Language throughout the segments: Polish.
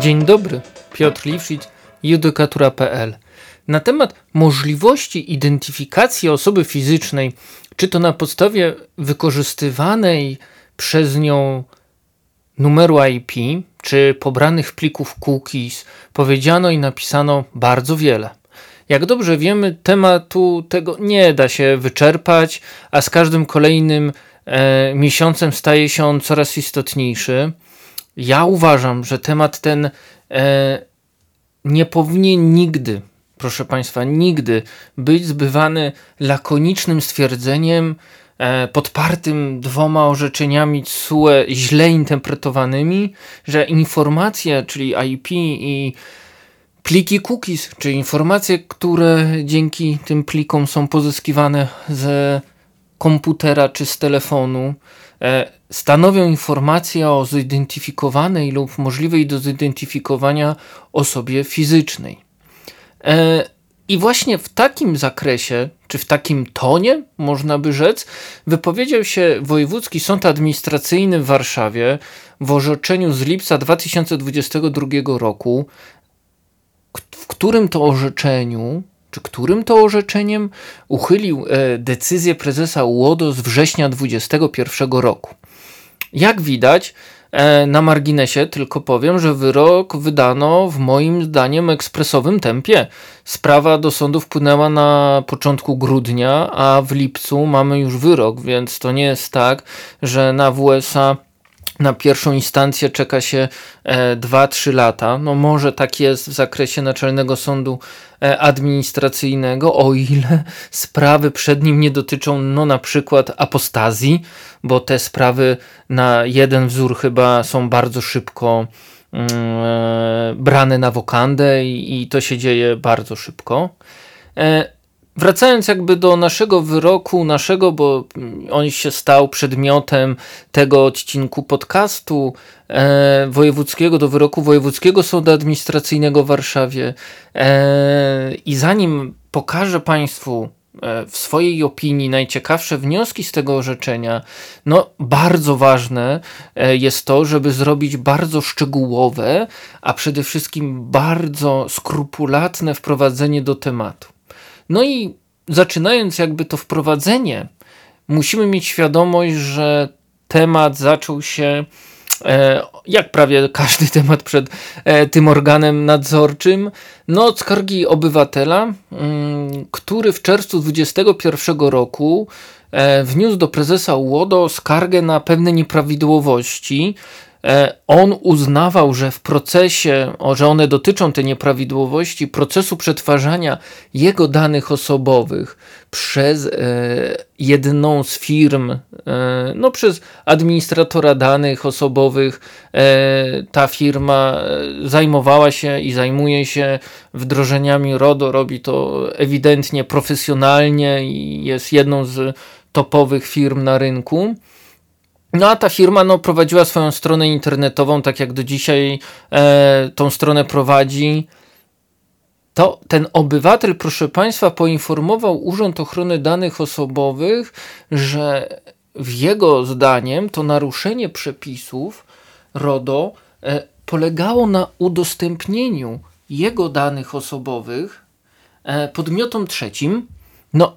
Dzień dobry, Piotr Liwszyc, judykatura.pl. Na temat możliwości identyfikacji osoby fizycznej, czy to na podstawie wykorzystywanej przez nią numeru IP, czy pobranych plików cookies, powiedziano i napisano bardzo wiele. Jak dobrze wiemy, tematu tego nie da się wyczerpać, a z każdym kolejnym e, miesiącem staje się on coraz istotniejszy. Ja uważam, że temat ten e, nie powinien nigdy, proszę Państwa, nigdy być zbywany lakonicznym stwierdzeniem e, podpartym dwoma orzeczeniami CUE źle interpretowanymi, że informacje, czyli IP i pliki cookies, czy informacje, które dzięki tym plikom są pozyskiwane z komputera czy z telefonu, stanowią informacje o zidentyfikowanej lub możliwej do zidentyfikowania osobie fizycznej. E, I właśnie w takim zakresie, czy w takim tonie, można by rzec, wypowiedział się Wojewódzki Sąd Administracyjny w Warszawie w orzeczeniu z lipca 2022 roku, w którym to orzeczeniu, czy którym to orzeczeniem uchylił e, decyzję prezesa UODO z września 2021 roku. Jak widać, e, na marginesie tylko powiem, że wyrok wydano w moim zdaniem ekspresowym tempie. Sprawa do sądu wpłynęła na początku grudnia, a w lipcu mamy już wyrok, więc to nie jest tak, że na WSA na pierwszą instancję czeka się 2-3 e, lata. No może tak jest w zakresie Naczelnego Sądu e, Administracyjnego, o ile sprawy przed nim nie dotyczą no na przykład apostazji, bo te sprawy na jeden wzór chyba są bardzo szybko mm, e, brane na wokandę i, i to się dzieje bardzo szybko. Wracając jakby do naszego wyroku, naszego, bo on się stał przedmiotem tego odcinku podcastu e, wojewódzkiego, do wyroku Wojewódzkiego Sądu Administracyjnego w Warszawie. E, I zanim pokażę Państwu e, w swojej opinii najciekawsze wnioski z tego orzeczenia, no bardzo ważne e, jest to, żeby zrobić bardzo szczegółowe, a przede wszystkim bardzo skrupulatne wprowadzenie do tematu. No i zaczynając jakby to wprowadzenie, musimy mieć świadomość, że temat zaczął się e, jak prawie każdy temat przed e, tym organem nadzorczym, no od skargi obywatela, mm, który w czerwcu 2021 roku e, wniósł do prezesa UODO skargę na pewne nieprawidłowości on uznawał, że w procesie, że one dotyczą te nieprawidłowości, procesu przetwarzania jego danych osobowych przez e, jedną z firm, e, no przez administratora danych osobowych, ta firma zajmowała się i zajmuje się wdrożeniami RODO, robi to ewidentnie profesjonalnie i jest jedną z topowych firm na rynku. No a ta firma no, prowadziła swoją stronę internetową, tak jak do dzisiaj e, tą stronę prowadzi. To ten obywatel, proszę Państwa, poinformował Urząd Ochrony Danych Osobowych, że w jego zdaniem to naruszenie przepisów RODO e, polegało na udostępnieniu jego danych osobowych e, podmiotom trzecim. No,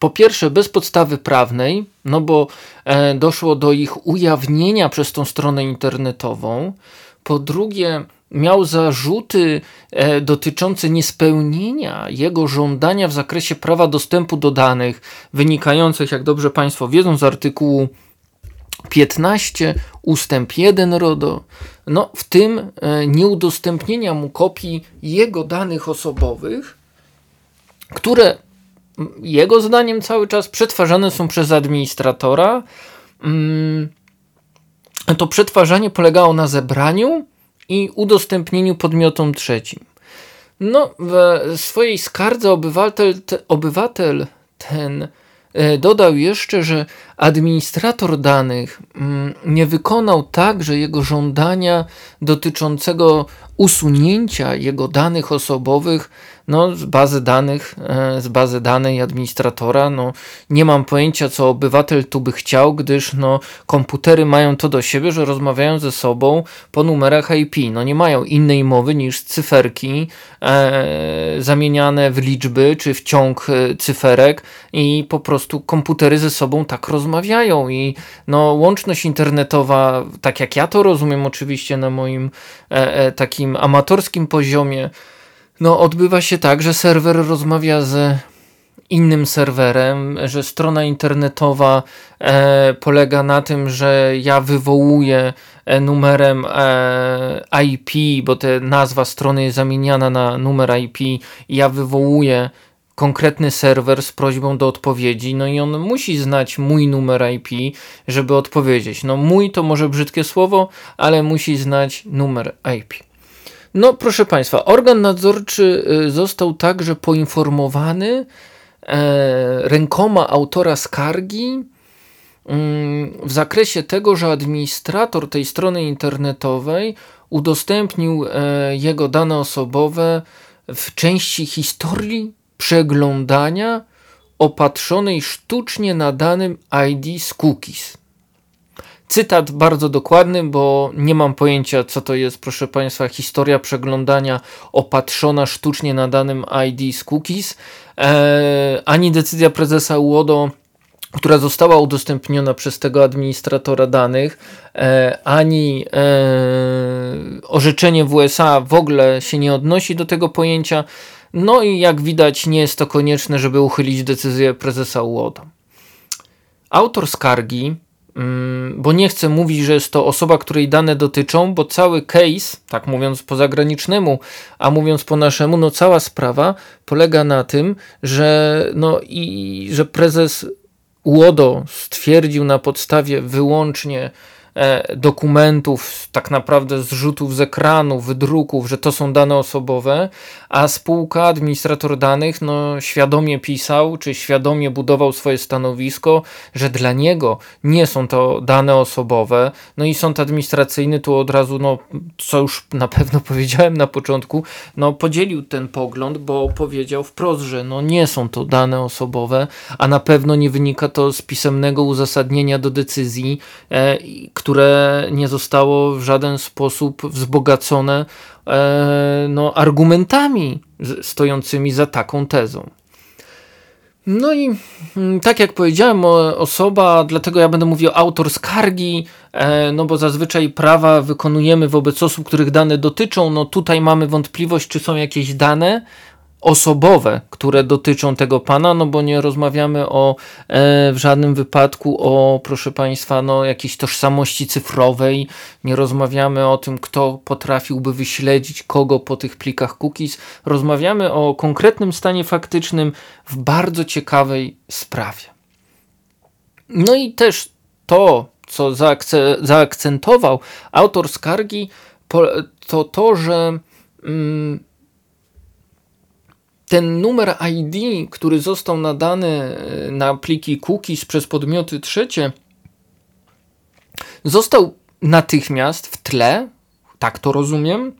po pierwsze bez podstawy prawnej, no bo e, doszło do ich ujawnienia przez tą stronę internetową. Po drugie, miał zarzuty e, dotyczące niespełnienia jego żądania w zakresie prawa dostępu do danych, wynikających, jak dobrze Państwo wiedzą, z artykułu 15 ustęp 1 RODO, no w tym e, nieudostępnienia mu kopii jego danych osobowych, które jego zdaniem cały czas przetwarzane są przez administratora. Mm, to przetwarzanie polegało na zebraniu i udostępnieniu podmiotom trzecim. No, w swojej skardze obywatel, te, obywatel ten e, dodał jeszcze, że administrator danych mm, nie wykonał tak, że jego żądania dotyczącego usunięcia jego danych osobowych no, z bazy danych, e, z bazy danej administratora, no, nie mam pojęcia, co obywatel tu by chciał, gdyż no, komputery mają to do siebie, że rozmawiają ze sobą po numerach IP. No, nie mają innej mowy niż cyferki e, zamieniane w liczby czy w ciąg e, cyferek i po prostu komputery ze sobą tak rozmawiają i no, łączność internetowa, tak jak ja to rozumiem oczywiście na moim e, e, takim amatorskim poziomie, no, odbywa się tak, że serwer rozmawia z innym serwerem, że strona internetowa e, polega na tym, że ja wywołuję e, numerem e, IP, bo ta nazwa strony jest zamieniana na numer IP i ja wywołuję konkretny serwer z prośbą do odpowiedzi, no i on musi znać mój numer IP, żeby odpowiedzieć. No mój to może brzydkie słowo, ale musi znać numer IP. No, proszę Państwa, organ nadzorczy y, został także poinformowany e, rękoma autora skargi mm, w zakresie tego, że administrator tej strony internetowej udostępnił e, jego dane osobowe w części historii przeglądania opatrzonej sztucznie nadanym ID z cookies. Cytat bardzo dokładny, bo nie mam pojęcia, co to jest, proszę Państwa, historia przeglądania opatrzona sztucznie nadanym ID z cookies, e, ani decyzja prezesa UODO która została udostępniona przez tego administratora danych, e, ani e, orzeczenie w USA w ogóle się nie odnosi do tego pojęcia. No i jak widać, nie jest to konieczne, żeby uchylić decyzję prezesa UODO. Autor skargi Mm, bo nie chcę mówić, że jest to osoba, której dane dotyczą, bo cały case, tak mówiąc po zagranicznemu, a mówiąc po naszemu, no cała sprawa polega na tym, że, no i, że prezes UODO stwierdził na podstawie wyłącznie dokumentów, tak naprawdę zrzutów z ekranu, wydruków, że to są dane osobowe, a spółka, administrator danych, no świadomie pisał, czy świadomie budował swoje stanowisko, że dla niego nie są to dane osobowe, no i sąd administracyjny tu od razu, no co już na pewno powiedziałem na początku, no podzielił ten pogląd, bo powiedział wprost, że no nie są to dane osobowe, a na pewno nie wynika to z pisemnego uzasadnienia do decyzji, e, które nie zostało w żaden sposób wzbogacone e, no, argumentami stojącymi za taką tezą. No i mm, tak jak powiedziałem, osoba, dlatego ja będę mówił autor skargi, e, no bo zazwyczaj prawa wykonujemy wobec osób, których dane dotyczą. No tutaj mamy wątpliwość, czy są jakieś dane, osobowe, które dotyczą tego pana, no bo nie rozmawiamy o e, w żadnym wypadku o, proszę państwa, no jakiejś tożsamości cyfrowej, nie rozmawiamy o tym, kto potrafiłby wyśledzić kogo po tych plikach cookies. Rozmawiamy o konkretnym stanie faktycznym w bardzo ciekawej sprawie. No i też to, co zaakce zaakcentował autor skargi, to to, że mm, ten numer ID, który został nadany e, na pliki cookies przez podmioty trzecie, został natychmiast w tle, tak to rozumiem,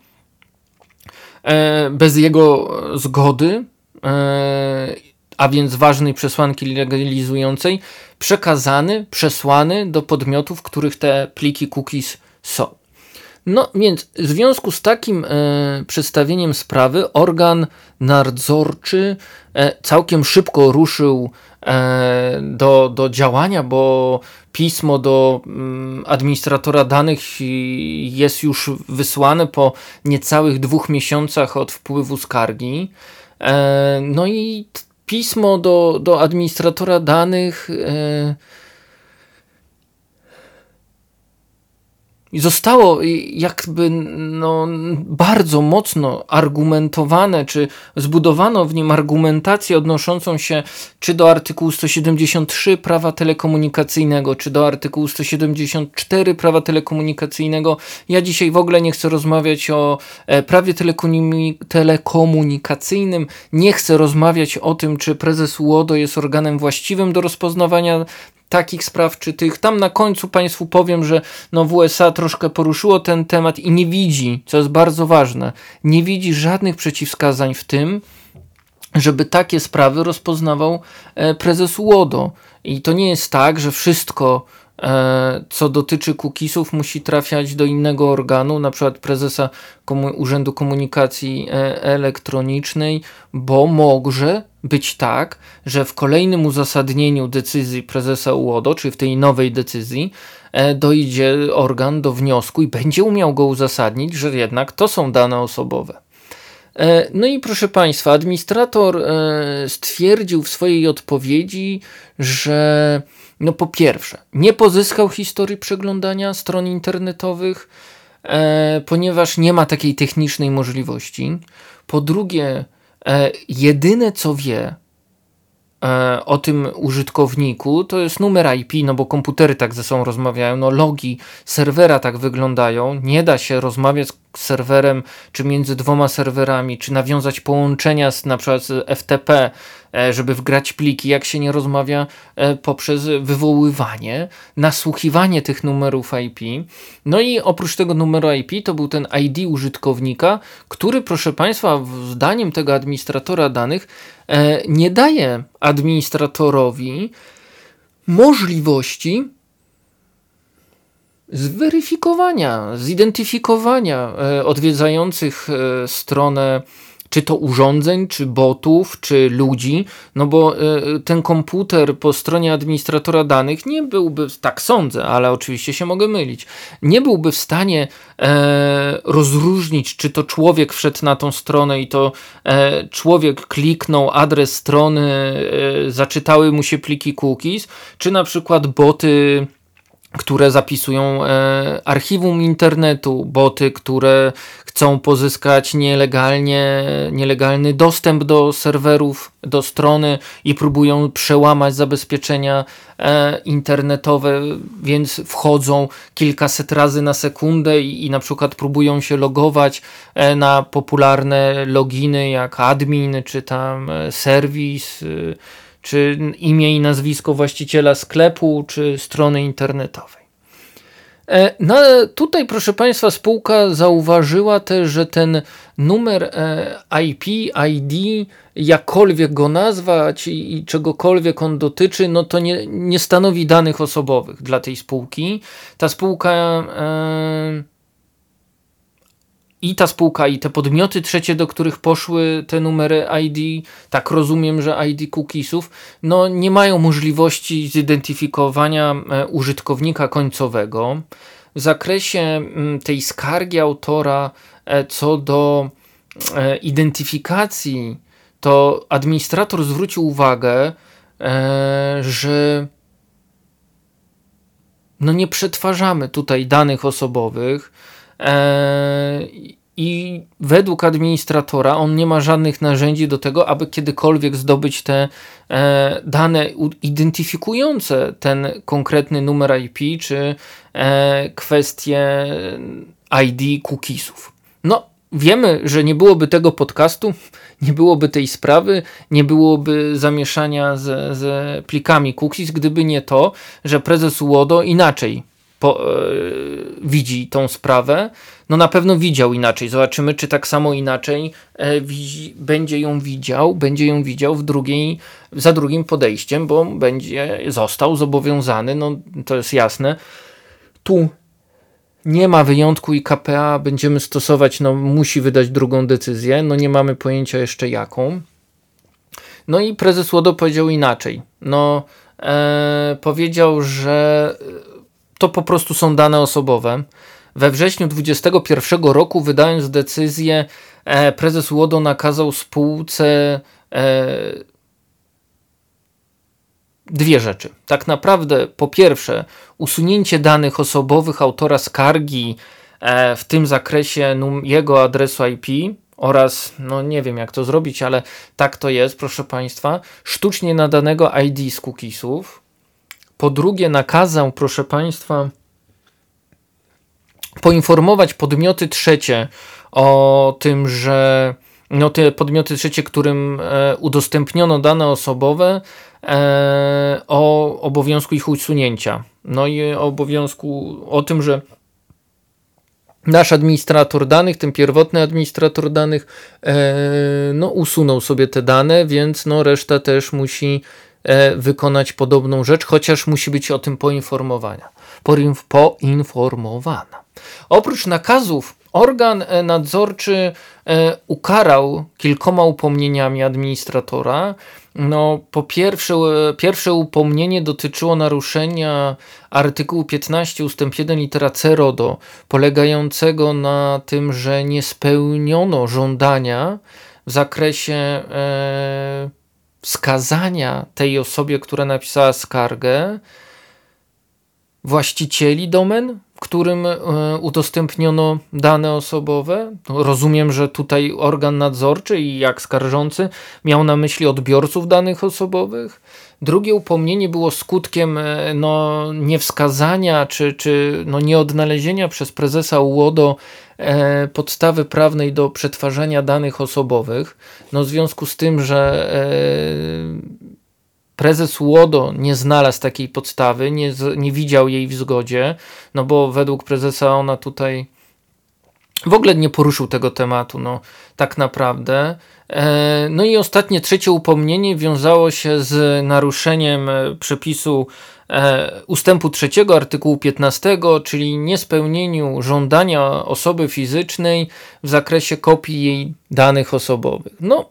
e, bez jego zgody, e, a więc ważnej przesłanki legalizującej, przekazany, przesłany do podmiotów, których te pliki cookies są. No więc w związku z takim e, przedstawieniem sprawy organ nadzorczy e, całkiem szybko ruszył e, do, do działania, bo pismo do mm, administratora danych jest już wysłane po niecałych dwóch miesiącach od wpływu skargi. E, no i pismo do, do administratora danych I zostało jakby no, bardzo mocno argumentowane, czy zbudowano w nim argumentację odnoszącą się czy do artykułu 173 prawa telekomunikacyjnego, czy do artykułu 174 prawa telekomunikacyjnego. Ja dzisiaj w ogóle nie chcę rozmawiać o e, prawie telekomunikacyjnym, nie chcę rozmawiać o tym, czy prezes UODO jest organem właściwym do rozpoznawania takich spraw czy tych. Tam na końcu Państwu powiem, że no w USA troszkę poruszyło ten temat i nie widzi, co jest bardzo ważne, nie widzi żadnych przeciwwskazań w tym, żeby takie sprawy rozpoznawał e, prezes UODO. I to nie jest tak, że wszystko co dotyczy cookiesów, musi trafiać do innego organu, na przykład prezesa Urzędu Komunikacji e, Elektronicznej, bo może być tak, że w kolejnym uzasadnieniu decyzji prezesa UODO, czy w tej nowej decyzji, e, dojdzie organ do wniosku i będzie umiał go uzasadnić, że jednak to są dane osobowe. No i proszę Państwa, administrator stwierdził w swojej odpowiedzi, że no po pierwsze, nie pozyskał historii przeglądania stron internetowych, e, ponieważ nie ma takiej technicznej możliwości. Po drugie, e, jedyne co wie, E, o tym użytkowniku, to jest numer IP, no bo komputery tak ze sobą rozmawiają, no logi serwera tak wyglądają, nie da się rozmawiać z serwerem, czy między dwoma serwerami, czy nawiązać połączenia z na przykład z FTP, żeby wgrać pliki, jak się nie rozmawia e, poprzez wywoływanie, nasłuchiwanie tych numerów IP. No i oprócz tego numeru IP to był ten ID użytkownika, który proszę Państwa, zdaniem tego administratora danych E, nie daje administratorowi możliwości zweryfikowania, zidentyfikowania e, odwiedzających e, stronę czy to urządzeń, czy botów, czy ludzi, no bo y, ten komputer po stronie administratora danych nie byłby, tak sądzę, ale oczywiście się mogę mylić, nie byłby w stanie e, rozróżnić, czy to człowiek wszedł na tą stronę i to e, człowiek kliknął adres strony, e, zaczytały mu się pliki cookies, czy na przykład boty które zapisują e, archiwum internetu, boty, które chcą pozyskać nielegalnie, nielegalny dostęp do serwerów, do strony i próbują przełamać zabezpieczenia e, internetowe, więc wchodzą kilkaset razy na sekundę i, i na przykład próbują się logować e, na popularne loginy jak admin czy tam e, serwis. Czy imię i nazwisko właściciela sklepu, czy strony internetowej. E, no tutaj, proszę Państwa, spółka zauważyła też, że ten numer e, IP, ID, jakkolwiek go nazwać i, i czegokolwiek on dotyczy, no to nie, nie stanowi danych osobowych dla tej spółki. Ta spółka e, i ta spółka, i te podmioty trzecie, do których poszły te numery ID, tak rozumiem, że ID cookiesów, no nie mają możliwości zidentyfikowania e, użytkownika końcowego. W zakresie mm, tej skargi autora e, co do e, identyfikacji, to administrator zwrócił uwagę, że no nie przetwarzamy tutaj danych osobowych, I według administratora on nie ma żadnych narzędzi do tego, aby kiedykolwiek zdobyć te e, dane identyfikujące ten konkretny numer IP czy e, kwestie ID cookiesów. No, wiemy, że nie byłoby tego podcastu, nie byłoby tej sprawy, nie byłoby zamieszania ze, ze plikami cookies, gdyby nie to, że prezes UODO inaczej po, e, widzi tą sprawę, no na pewno widział inaczej. Zobaczymy, czy tak samo inaczej e, widzi, będzie ją widział, będzie ją widział w drugiej, za drugim podejściem, bo będzie został zobowiązany, no to jest jasne. Tu nie ma wyjątku i KPA będziemy stosować, no musi wydać drugą decyzję, no nie mamy pojęcia jeszcze jaką. No i prezes Łodo powiedział inaczej. No e, powiedział, że to po prostu są dane osobowe. We wrześniu 2021 roku, wydając decyzję, e, prezes Łodo nakazał spółce e, dwie rzeczy. Tak naprawdę, po pierwsze, usunięcie danych osobowych autora skargi, e, w tym zakresie jego adresu IP oraz, no nie wiem jak to zrobić, ale tak to jest, proszę Państwa, sztucznie nadanego ID z cookiesów, po drugie, nakazał, proszę Państwa, poinformować podmioty trzecie o tym, że no te podmioty trzecie, którym e, udostępniono dane osobowe e, o obowiązku ich usunięcia. No i obowiązku o tym, że nasz administrator danych, ten pierwotny administrator danych, e, no usunął sobie te dane, więc no reszta też musi wykonać podobną rzecz, chociaż musi być o tym poinformowana. Poinformowana. Oprócz nakazów Organ e, nadzorczy e, ukarał kilkoma upomnieniami administratora. No, po pierwsze, e, pierwsze upomnienie dotyczyło naruszenia artykułu 15 ust. 1 litera C RODO, polegającego na tym, że nie spełniono żądania w zakresie e, wskazania tej osobie, która napisała skargę, właścicieli domen, którym e, udostępniono dane osobowe. Rozumiem, że tutaj organ nadzorczy i jak skarżący miał na myśli odbiorców danych osobowych. Drugie upomnienie było skutkiem e, no, niewskazania czy, czy no, nieodnalezienia przez prezesa UODO e, podstawy prawnej do przetwarzania danych osobowych. No, w związku z tym, że e, prezes Łodo nie znalazł takiej podstawy, nie, nie widział jej w zgodzie, no bo według prezesa ona tutaj w ogóle nie poruszył tego tematu, no tak naprawdę. E, no i ostatnie, trzecie upomnienie wiązało się z naruszeniem e, przepisu e, ustępu trzeciego artykułu 15, czyli niespełnieniu żądania osoby fizycznej w zakresie kopii jej danych osobowych. No,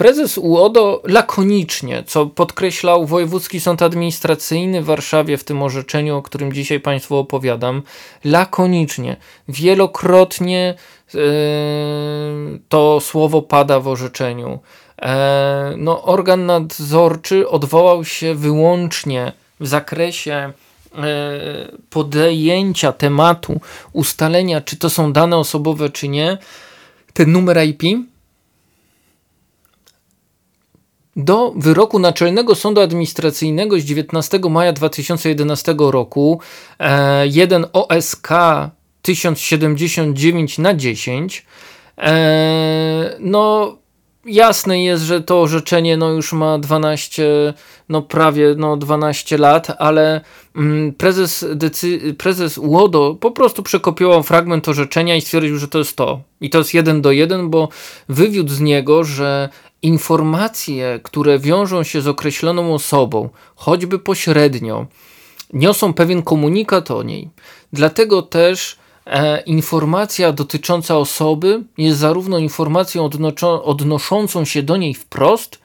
Prezes UODO lakonicznie, co podkreślał Wojewódzki Sąd Administracyjny w Warszawie w tym orzeczeniu, o którym dzisiaj Państwu opowiadam, lakonicznie, wielokrotnie to słowo pada w orzeczeniu. E, no, organ nadzorczy odwołał się wyłącznie w zakresie e, podjęcia tematu, ustalenia, czy to są dane osobowe, czy nie, ten numer IP do wyroku Naczelnego Sądu Administracyjnego z 19 maja 2011 roku 1 e, OSK 1079 na 10 e, no jasne jest, że to orzeczenie no już ma 12, no prawie no 12 lat, ale mm, prezes, decy- prezes Łodo po prostu przekopiował fragment orzeczenia i stwierdził, że to jest to. I to jest jeden do jeden, bo wywiódł z niego, że informacje, które wiążą się z określoną osobą, choćby pośrednio, niosą pewien komunikat o niej. Dlatego też informacja dotycząca osoby jest zarówno informacją odno odnoszącą się do niej wprost,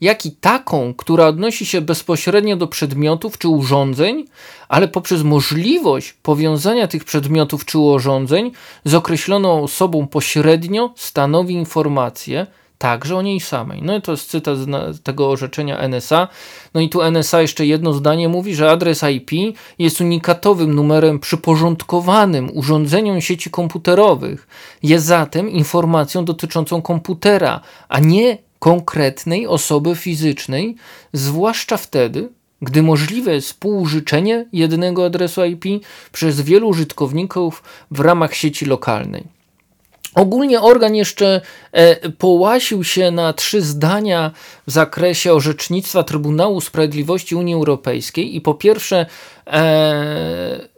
jak i taką, która odnosi się bezpośrednio do przedmiotów czy urządzeń, ale poprzez możliwość powiązania tych przedmiotów czy urządzeń z określoną osobą pośrednio stanowi informację, także o niej samej. No i to jest cytat z tego orzeczenia NSA. No i tu NSA jeszcze jedno zdanie mówi, że adres IP jest unikatowym numerem przyporządkowanym urządzeniom sieci komputerowych. Jest zatem informacją dotyczącą komputera, a nie konkretnej osoby fizycznej, zwłaszcza wtedy, gdy możliwe jest współużyczenie jednego adresu IP przez wielu użytkowników w ramach sieci lokalnej. Ogólnie organ jeszcze e, połasił się na trzy zdania w zakresie orzecznictwa Trybunału Sprawiedliwości Unii Europejskiej i po pierwsze e,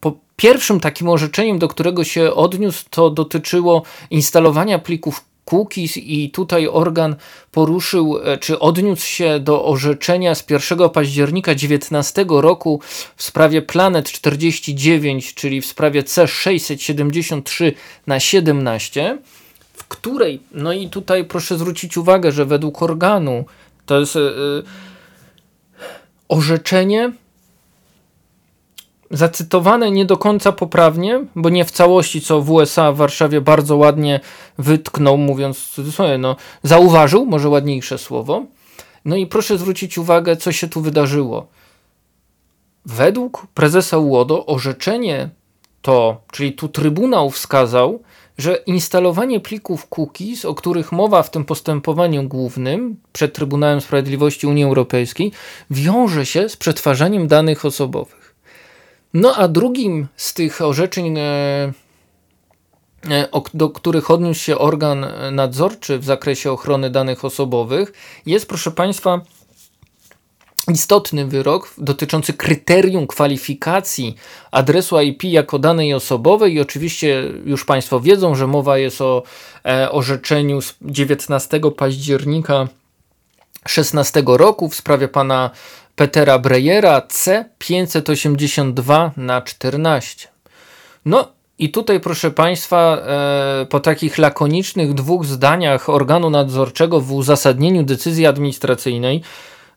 po pierwszym takim orzeczeniem, do którego się odniósł, to dotyczyło instalowania plików cookies i tutaj organ poruszył, e, czy odniósł się do orzeczenia z 1 października 2019 roku w sprawie Planet 49, czyli w sprawie C673 na 17, w której, no i tutaj proszę zwrócić uwagę, że według organu to jest yy, orzeczenie zacytowane nie do końca poprawnie, bo nie w całości, co w USA w Warszawie bardzo ładnie wytknął, mówiąc w cudzysłowie, no, zauważył, może ładniejsze słowo. No i proszę zwrócić uwagę, co się tu wydarzyło. Według prezesa UODO orzeczenie to, czyli tu Trybunał wskazał, że instalowanie plików cookies, o których mowa w tym postępowaniu głównym przed Trybunałem Sprawiedliwości Unii Europejskiej, wiąże się z przetwarzaniem danych osobowych. No a drugim z tych orzeczeń e, do których odniósł się organ nadzorczy w zakresie ochrony danych osobowych, jest, proszę Państwa, istotny wyrok dotyczący kryterium kwalifikacji adresu IP jako danej osobowej. I oczywiście już Państwo wiedzą, że mowa jest o e, orzeczeniu z 19 października 16 roku w sprawie pana Petera Breyera C 582 na 14. No i tutaj, proszę Państwa, e, po takich lakonicznych dwóch zdaniach organu nadzorczego w uzasadnieniu decyzji administracyjnej,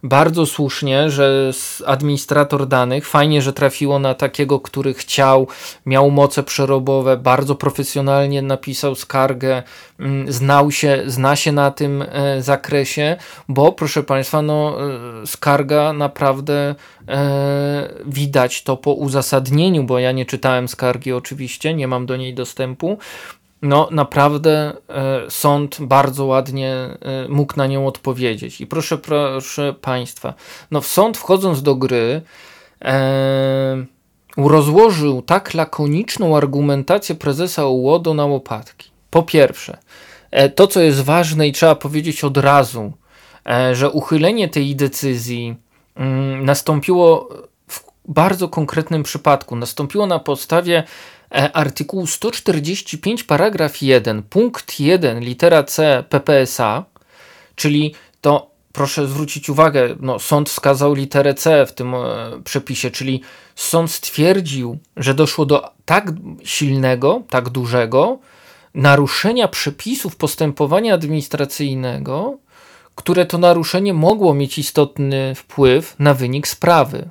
bardzo słusznie, że administrator danych, fajnie, że trafiło na takiego, który chciał, miał moce przerobowe, bardzo profesjonalnie napisał skargę, mm, znał się, zna się na tym e, zakresie, bo proszę Państwa, no, e, skarga naprawdę e, widać to po uzasadnieniu, bo ja nie czytałem skargi oczywiście, nie mam do niej dostępu, no naprawdę e, sąd bardzo ładnie e, mógł na nią odpowiedzieć. I proszę, proszę Państwa, no w sąd wchodząc do gry e, rozłożył tak lakoniczną argumentację prezesa UODO na łopatki. Po pierwsze, to co jest ważne i trzeba powiedzieć od razu, że uchylenie tej decyzji mm, nastąpiło bardzo konkretnym przypadku. Nastąpiło na podstawie E, artykułu 145 paragraf 1 punkt 1 litera C PPSA, czyli to proszę zwrócić uwagę, no, sąd wskazał literę C w tym e, przepisie, czyli sąd stwierdził, że doszło do tak silnego, tak dużego naruszenia przepisów postępowania administracyjnego, które to naruszenie mogło mieć istotny wpływ na wynik sprawy.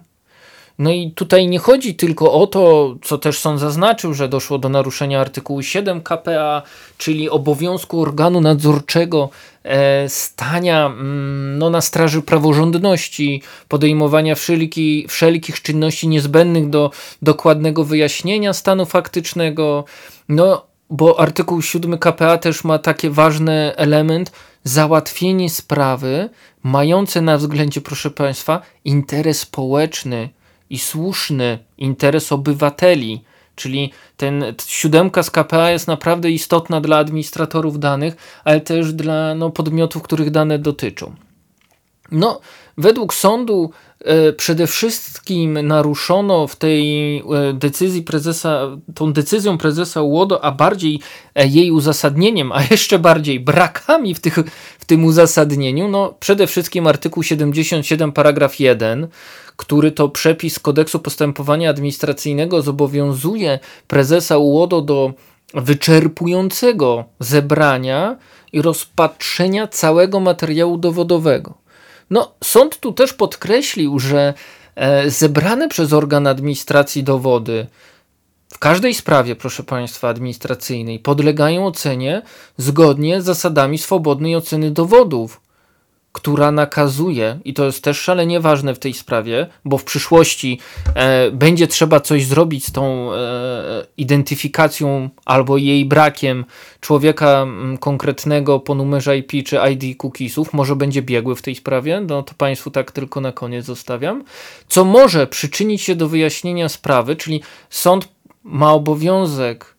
No i tutaj nie chodzi tylko o to, co też sąd zaznaczył, że doszło do naruszenia artykułu 7 KPA, czyli obowiązku organu nadzorczego e, stania mm, no, na straży praworządności, podejmowania wszelki, wszelkich czynności niezbędnych do dokładnego wyjaśnienia stanu faktycznego. No, bo artykuł 7 KPA też ma taki ważny element załatwienie sprawy mające na względzie, proszę Państwa, interes społeczny i słuszny interes obywateli. Czyli ten siódemka z KPA jest naprawdę istotna dla administratorów danych, ale też dla no, podmiotów, których dane dotyczą. No, według sądu przede wszystkim naruszono w tej e, decyzji prezesa, tą decyzją prezesa UODO, a bardziej e, jej uzasadnieniem, a jeszcze bardziej brakami w, tych, w tym uzasadnieniu, no przede wszystkim artykuł 77 paragraf 1, który to przepis kodeksu postępowania administracyjnego zobowiązuje prezesa UODO do wyczerpującego zebrania i rozpatrzenia całego materiału dowodowego. No, sąd tu też podkreślił, że e, zebrane przez organ administracji dowody w każdej sprawie, proszę Państwa, administracyjnej podlegają ocenie zgodnie z zasadami swobodnej oceny dowodów, która nakazuje, i to jest też szalenie ważne w tej sprawie, bo w przyszłości e, będzie trzeba coś zrobić z tą e, identyfikacją albo jej brakiem człowieka m, konkretnego po numerze IP czy ID cookiesów, może będzie biegły w tej sprawie, no to Państwu tak tylko na koniec zostawiam, co może przyczynić się do wyjaśnienia sprawy, czyli sąd ma obowiązek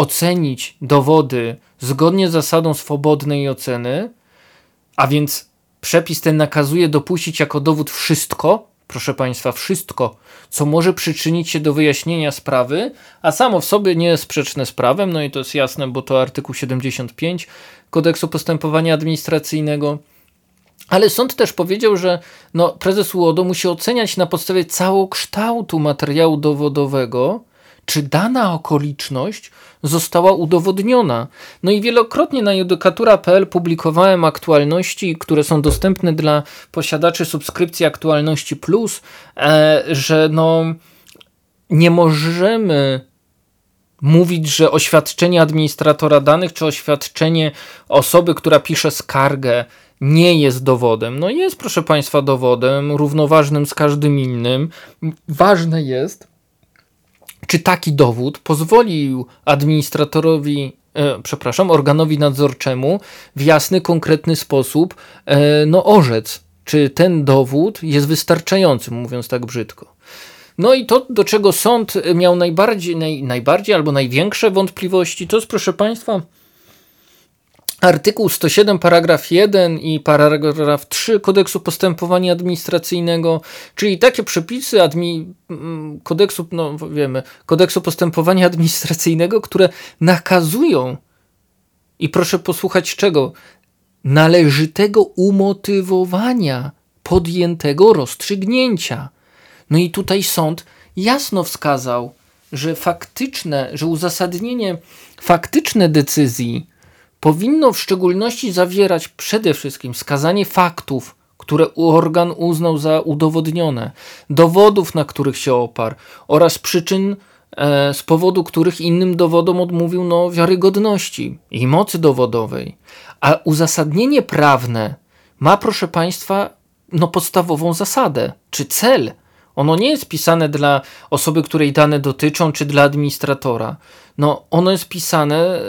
ocenić dowody zgodnie z zasadą swobodnej oceny, a więc przepis ten nakazuje dopuścić jako dowód wszystko, proszę Państwa, wszystko, co może przyczynić się do wyjaśnienia sprawy, a samo w sobie nie jest sprzeczne z prawem, no i to jest jasne, bo to artykuł 75 kodeksu postępowania administracyjnego. Ale sąd też powiedział, że no, prezes UODO musi oceniać na podstawie całokształtu materiału dowodowego, czy dana okoliczność została udowodniona. No i wielokrotnie na judykatura.pl publikowałem aktualności, które są dostępne dla posiadaczy subskrypcji Aktualności Plus, e, że no nie możemy mówić, że oświadczenie administratora danych czy oświadczenie osoby, która pisze skargę, nie jest dowodem. No jest, proszę Państwa, dowodem równoważnym z każdym innym. Ważne jest, czy taki dowód pozwolił administratorowi, e, przepraszam, organowi nadzorczemu w jasny, konkretny sposób e, no, orzec, czy ten dowód jest wystarczający, mówiąc tak brzydko. No i to, do czego sąd miał najbardziej, naj, najbardziej albo największe wątpliwości, to jest, proszę Państwa, artykuł 107, paragraf 1 i paragraf 3 kodeksu postępowania administracyjnego, czyli takie przepisy admi- mm, kodeksu, no wiemy, kodeksu postępowania administracyjnego, które nakazują i proszę posłuchać czego? Należytego umotywowania podjętego rozstrzygnięcia. No i tutaj sąd jasno wskazał, że faktyczne, że uzasadnienie faktyczne decyzji powinno w szczególności zawierać przede wszystkim skazanie faktów, które organ uznał za udowodnione, dowodów, na których się oparł oraz przyczyn, e, z powodu których innym dowodom odmówił no, wiarygodności i mocy dowodowej. A uzasadnienie prawne ma, proszę Państwa, no, podstawową zasadę czy cel. Ono nie jest pisane dla osoby, której dane dotyczą, czy dla administratora. No, ono jest pisane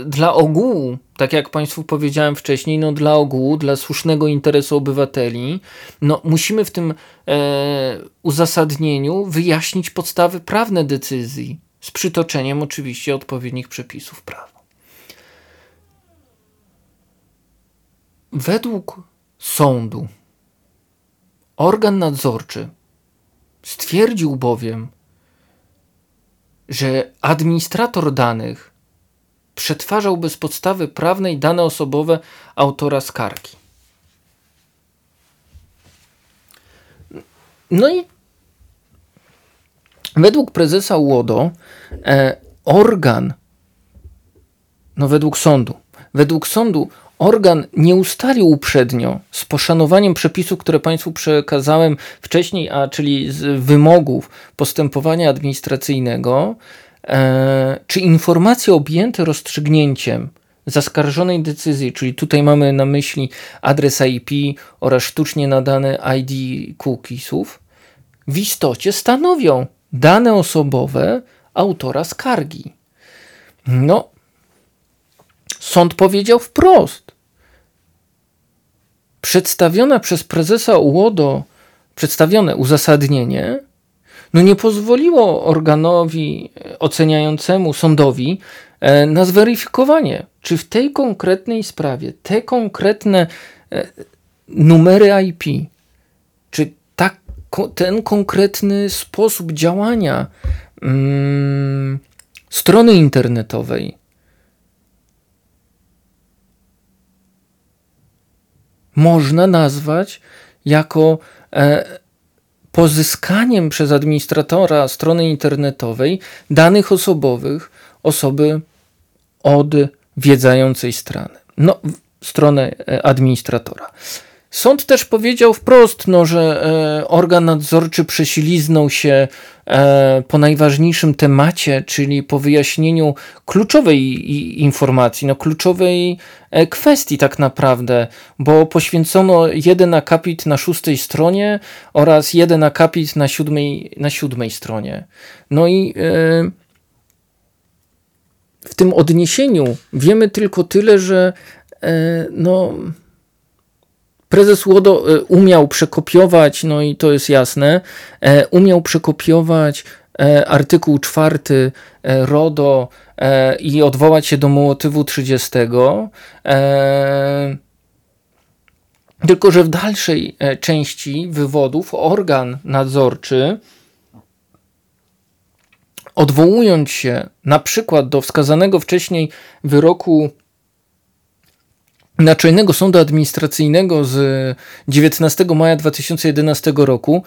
y, dla ogółu, tak jak Państwu powiedziałem wcześniej, no dla ogółu, dla słusznego interesu obywateli. No, musimy w tym e, uzasadnieniu wyjaśnić podstawy prawne decyzji, z przytoczeniem oczywiście odpowiednich przepisów prawa. Według sądu organ nadzorczy stwierdził bowiem, że administrator danych przetwarzał bez podstawy prawnej dane osobowe autora skargi. No i według prezesa Łodo e, organ, no według sądu, według sądu organ nie ustalił uprzednio z poszanowaniem przepisów, które Państwu przekazałem wcześniej, a czyli z wymogów postępowania administracyjnego, e, czy informacje objęte rozstrzygnięciem zaskarżonej decyzji, czyli tutaj mamy na myśli adres IP oraz sztucznie nadane ID cookiesów, w istocie stanowią dane osobowe autora skargi. No, sąd powiedział wprost, przedstawione przez prezesa UODO, przedstawione uzasadnienie, no nie pozwoliło organowi oceniającemu sądowi e, na zweryfikowanie, czy w tej konkretnej sprawie te konkretne e, numery IP, czy ta, ten konkretny sposób działania mm, strony internetowej można nazwać jako e, pozyskaniem przez administratora strony internetowej danych osobowych osoby odwiedzającej stronę. No, stronę e, administratora. Sąd też powiedział wprost, no, że e, organ nadzorczy przesiliznął się e, po najważniejszym temacie, czyli po wyjaśnieniu kluczowej i, informacji, no, kluczowej e, kwestii tak naprawdę, bo poświęcono jeden akapit na szóstej stronie oraz jeden akapit na siódmej, na siódmej stronie. No i e, w tym odniesieniu wiemy tylko tyle, że e, no Prezes Łodo e, umiał przekopiować, no i to jest jasne, e, umiał przekopiować e, artykuł czwarty RODO i odwołać się do motywu 30. Tylko, że w dalszej części wywodów organ nadzorczy, odwołując się na przykład do wskazanego wcześniej wyroku Naczelnego Sądu Administracyjnego z 19 maja 2011 roku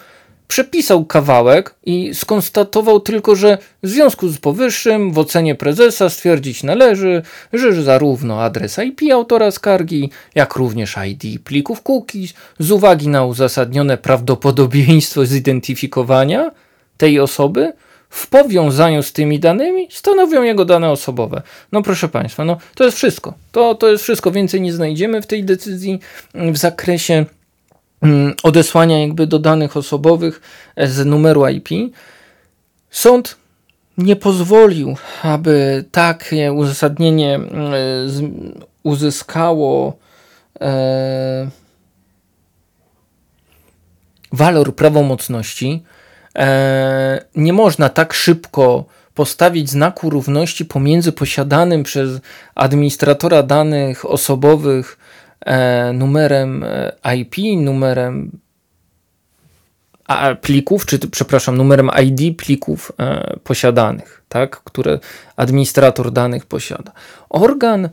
przepisał kawałek i skonstatował tylko, że w związku z powyższym w ocenie prezesa stwierdzić należy, że zarówno adres IP autora skargi, jak również ID plików cookies z uwagi na uzasadnione prawdopodobieństwo zidentyfikowania tej osoby w powiązaniu z tymi danymi stanowią jego dane osobowe. No proszę Państwa, no to jest wszystko. To, to jest wszystko. Więcej nie znajdziemy w tej decyzji mm, w zakresie mm, odesłania jakby do danych osobowych z numeru IP. Sąd nie pozwolił, aby takie uzasadnienie mm, uzyskało e, walor prawomocności. E, nie można tak szybko postawić znaku równości pomiędzy posiadanym przez administratora danych osobowych e, numerem e, IP, numerem plików, czy przepraszam, numerem ID plików posiadanych, tak, które administrator danych posiada. Organ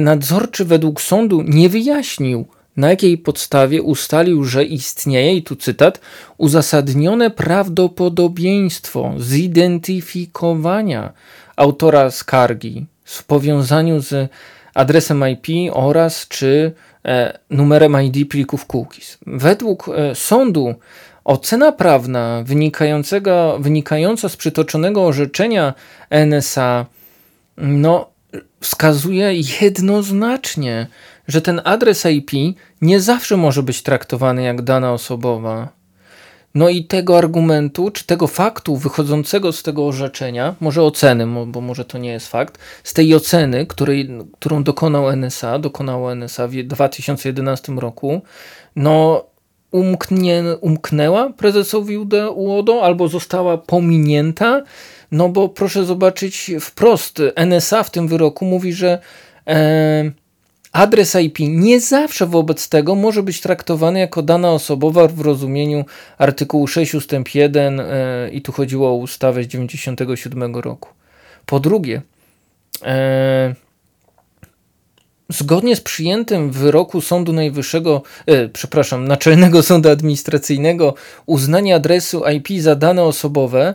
nadzorczy według sądu nie wyjaśnił, na jakiej podstawie ustalił, że istnieje, i tu cytat, uzasadnione prawdopodobieństwo zidentyfikowania autora skargi w powiązaniu z adresem IP oraz czy e, numerem ID plików cookies. Według e, sądu ocena prawna wynikającego, wynikająca z przytoczonego orzeczenia NSA no, wskazuje jednoznacznie, że ten adres IP nie zawsze może być traktowany jak dana osobowa. No i tego argumentu, czy tego faktu wychodzącego z tego orzeczenia, może oceny, bo może to nie jest fakt, z tej oceny, której, którą dokonał NSA, dokonało NSA w 2011 roku, no umknie, umknęła prezesowi UODO albo została pominięta, no bo proszę zobaczyć wprost, NSA w tym wyroku mówi, że e, adres IP nie zawsze wobec tego może być traktowany jako dana osobowa w rozumieniu artykułu 6 ust. 1 e, i tu chodziło o ustawę z 1997 roku. Po drugie, e, Zgodnie z przyjętym w wyroku Sądu Najwyższego, e, przepraszam, Naczelnego Sądu Administracyjnego, uznanie adresu IP za dane osobowe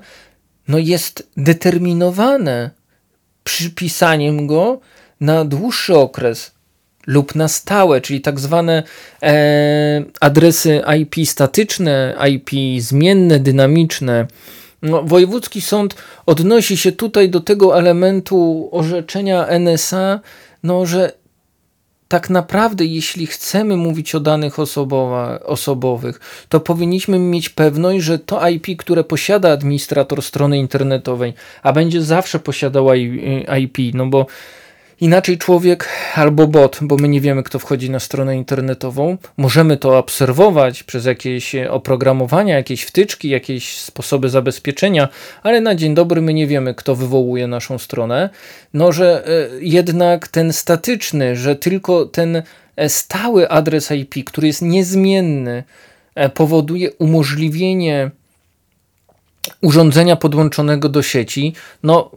no jest determinowane przypisaniem go na dłuższy okres lub na stałe, czyli tak zwane e, adresy IP statyczne, IP zmienne, dynamiczne. No, wojewódzki sąd odnosi się tutaj do tego elementu orzeczenia NSA, no, że tak naprawdę, jeśli chcemy mówić o danych osobowa, osobowych, to powinniśmy mieć pewność, że to IP, które posiada administrator strony internetowej, a będzie zawsze posiadał IP, no bo Inaczej człowiek albo bot, bo my nie wiemy, kto wchodzi na stronę internetową. Możemy to obserwować przez jakieś oprogramowania, jakieś wtyczki, jakieś sposoby zabezpieczenia, ale na dzień dobry my nie wiemy, kto wywołuje naszą stronę. No, że e, jednak ten statyczny, że tylko ten e, stały adres IP, który jest niezmienny, e, powoduje umożliwienie urządzenia podłączonego do sieci, no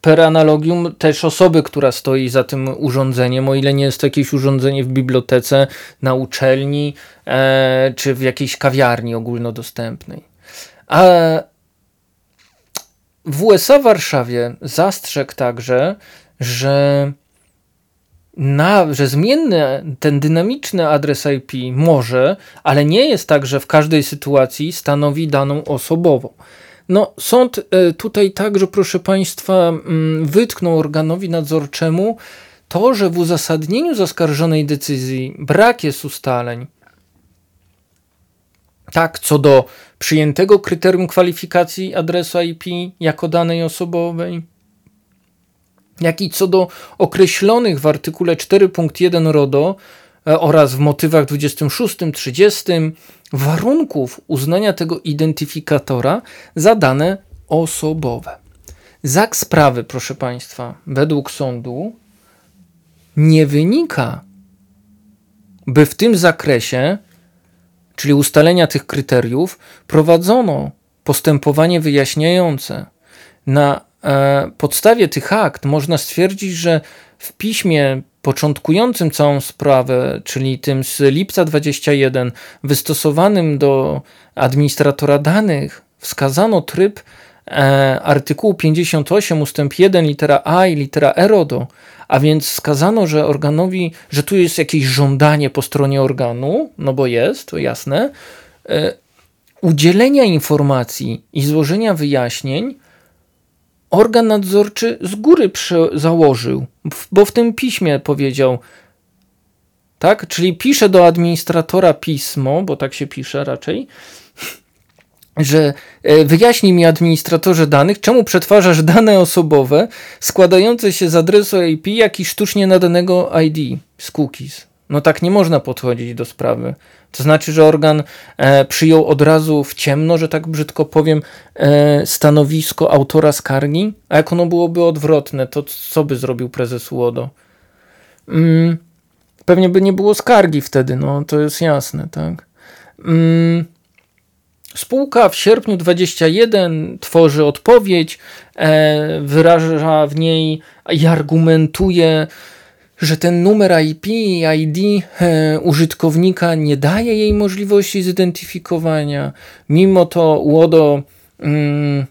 per analogium też osoby, która stoi za tym urządzeniem, o ile nie jest to jakieś urządzenie w bibliotece, na uczelni e, czy w jakiejś kawiarni ogólnodostępnej. A w USA w Warszawie zastrzegł także, że, na, że zmienny, ten dynamiczny adres IP może, ale nie jest tak, że w każdej sytuacji stanowi daną osobową. No, sąd e, tutaj także, proszę Państwa, mm, wytknął organowi nadzorczemu to, że w uzasadnieniu zaskarżonej decyzji brak jest ustaleń. Tak, co do przyjętego kryterium kwalifikacji adresu IP jako danej osobowej, jak i co do określonych w artykule 4.1 RODO E, oraz w motywach 26, 30 warunków uznania tego identyfikatora za dane osobowe. Z sprawy, proszę Państwa, według sądu nie wynika, by w tym zakresie, czyli ustalenia tych kryteriów, prowadzono postępowanie wyjaśniające. Na e, podstawie tych akt można stwierdzić, że w piśmie początkującym całą sprawę, czyli tym z lipca 21, wystosowanym do administratora danych, wskazano tryb e, artykułu 58 ustęp 1 litera A i litera E RODO, a więc wskazano, że organowi, że tu jest jakieś żądanie po stronie organu, no bo jest, to jasne, e, udzielenia informacji i złożenia wyjaśnień organ nadzorczy z góry założył, bo w tym piśmie powiedział, tak? Czyli pisze do administratora pismo, bo tak się pisze raczej, że e, wyjaśnij mi administratorze danych, czemu przetwarzasz dane osobowe składające się z adresu IP, jak i sztucznie nadanego ID z cookies. No tak nie można podchodzić do sprawy. To znaczy, że organ e, przyjął od razu w ciemno, że tak brzydko powiem, e, stanowisko autora skargi? A jak ono byłoby odwrotne, to co by zrobił prezes UODO? Mm, pewnie by nie było skargi wtedy, no to jest jasne, tak? Mm, Spółka w sierpniu 21 tworzy odpowiedź, e, wyraża w niej i argumentuje, że ten numer IP i ID e, użytkownika nie daje jej możliwości zidentyfikowania. Mimo to UODO mm,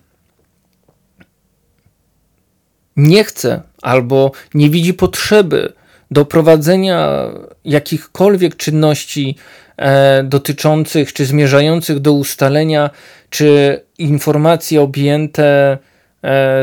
nie chce albo nie widzi potrzeby do prowadzenia jakichkolwiek czynności e, dotyczących czy zmierzających do ustalenia, czy informacje objęte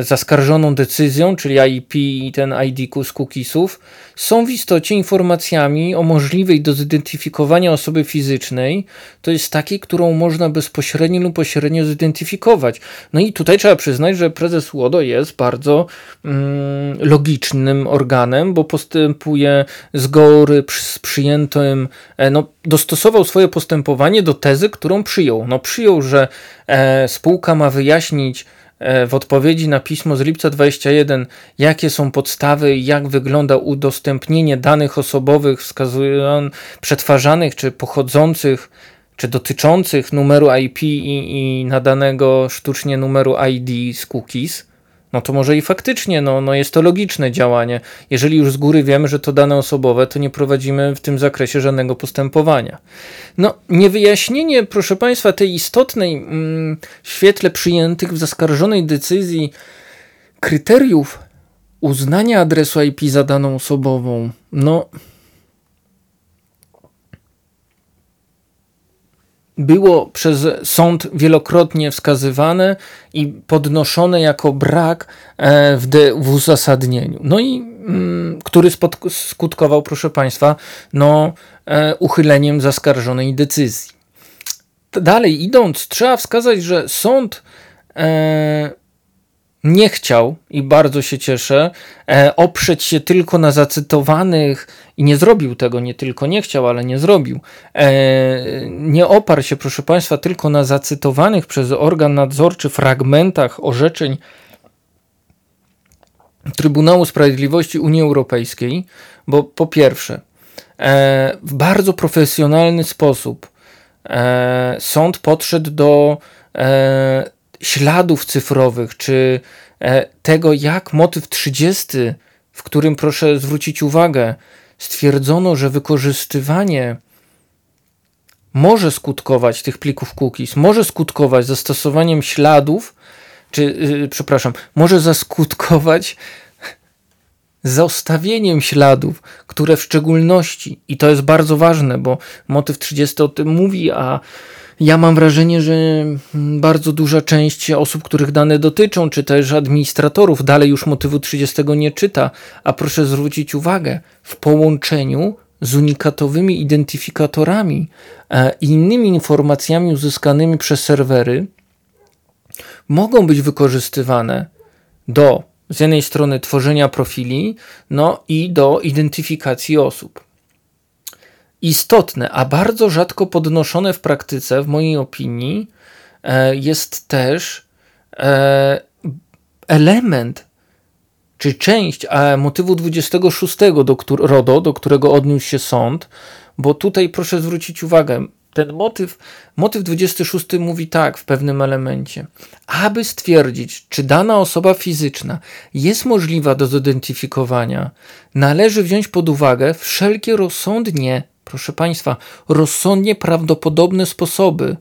zaskarżoną decyzją, czyli IP i ten ID z cookiesów, są w istocie informacjami o możliwej do zidentyfikowania osoby fizycznej, to jest takiej, którą można bezpośrednio lub pośrednio zidentyfikować. No i tutaj trzeba przyznać, że prezes UODO jest bardzo mm, logicznym organem, bo postępuje z góry z przyjętym, e, no, dostosował swoje postępowanie do tezy, którą przyjął. No przyjął, że e, spółka ma wyjaśnić E, w odpowiedzi na pismo z lipca 21, jakie są podstawy jak wygląda udostępnienie danych osobowych wskazują, przetwarzanych czy pochodzących czy dotyczących numeru IP i, i nadanego sztucznie numeru ID z cookies, no to może i faktycznie no, no jest to logiczne działanie. Jeżeli już z góry wiemy, że to dane osobowe, to nie prowadzimy w tym zakresie żadnego postępowania. No, niewyjaśnienie, proszę Państwa, tej istotnej mm, świetle przyjętych w zaskarżonej decyzji kryteriów uznania adresu IP za daną osobową, no było przez sąd wielokrotnie wskazywane i podnoszone jako brak e, w, de, w uzasadnieniu. No i mm, który skutkował, proszę Państwa, no, e, uchyleniem zaskarżonej decyzji. Dalej idąc, trzeba wskazać, że sąd e, nie chciał i bardzo się cieszę e, oprzeć się tylko na zacytowanych i nie zrobił tego, nie tylko nie chciał, ale nie zrobił. E, nie oparł się, proszę Państwa, tylko na zacytowanych przez organ nadzorczy fragmentach orzeczeń Trybunału Sprawiedliwości Unii Europejskiej, bo po pierwsze, e, w bardzo profesjonalny sposób sąd podszedł do śladów cyfrowych, czy e, tego, jak motyw 30, w którym proszę zwrócić uwagę, stwierdzono, że wykorzystywanie może skutkować tych plików cookies, może skutkować zastosowaniem śladów, czy, yy, przepraszam, może zaskutkować zostawieniem śladów, które w szczególności, i to jest bardzo ważne, bo motyw 30 o tym mówi, a ja mam wrażenie, że bardzo duża część osób, których dane dotyczą, czy też administratorów, dalej już motywu 30 nie czyta, a proszę zwrócić uwagę, w połączeniu z unikatowymi identyfikatorami e, i innymi informacjami uzyskanymi przez serwery mogą być wykorzystywane do z jednej strony tworzenia profili, no i do identyfikacji osób istotne, a bardzo rzadko podnoszone w praktyce, w mojej opinii, e, jest też e, element czy część e, motywu 26 do RODO, do którego odniósł się sąd, bo tutaj proszę zwrócić uwagę, ten motyw, motyw 26 mówi tak w pewnym elemencie. Aby stwierdzić, czy dana osoba fizyczna jest możliwa do zidentyfikowania, należy wziąć pod uwagę wszelkie rozsądnie proszę Państwa, rozsądnie prawdopodobne sposoby,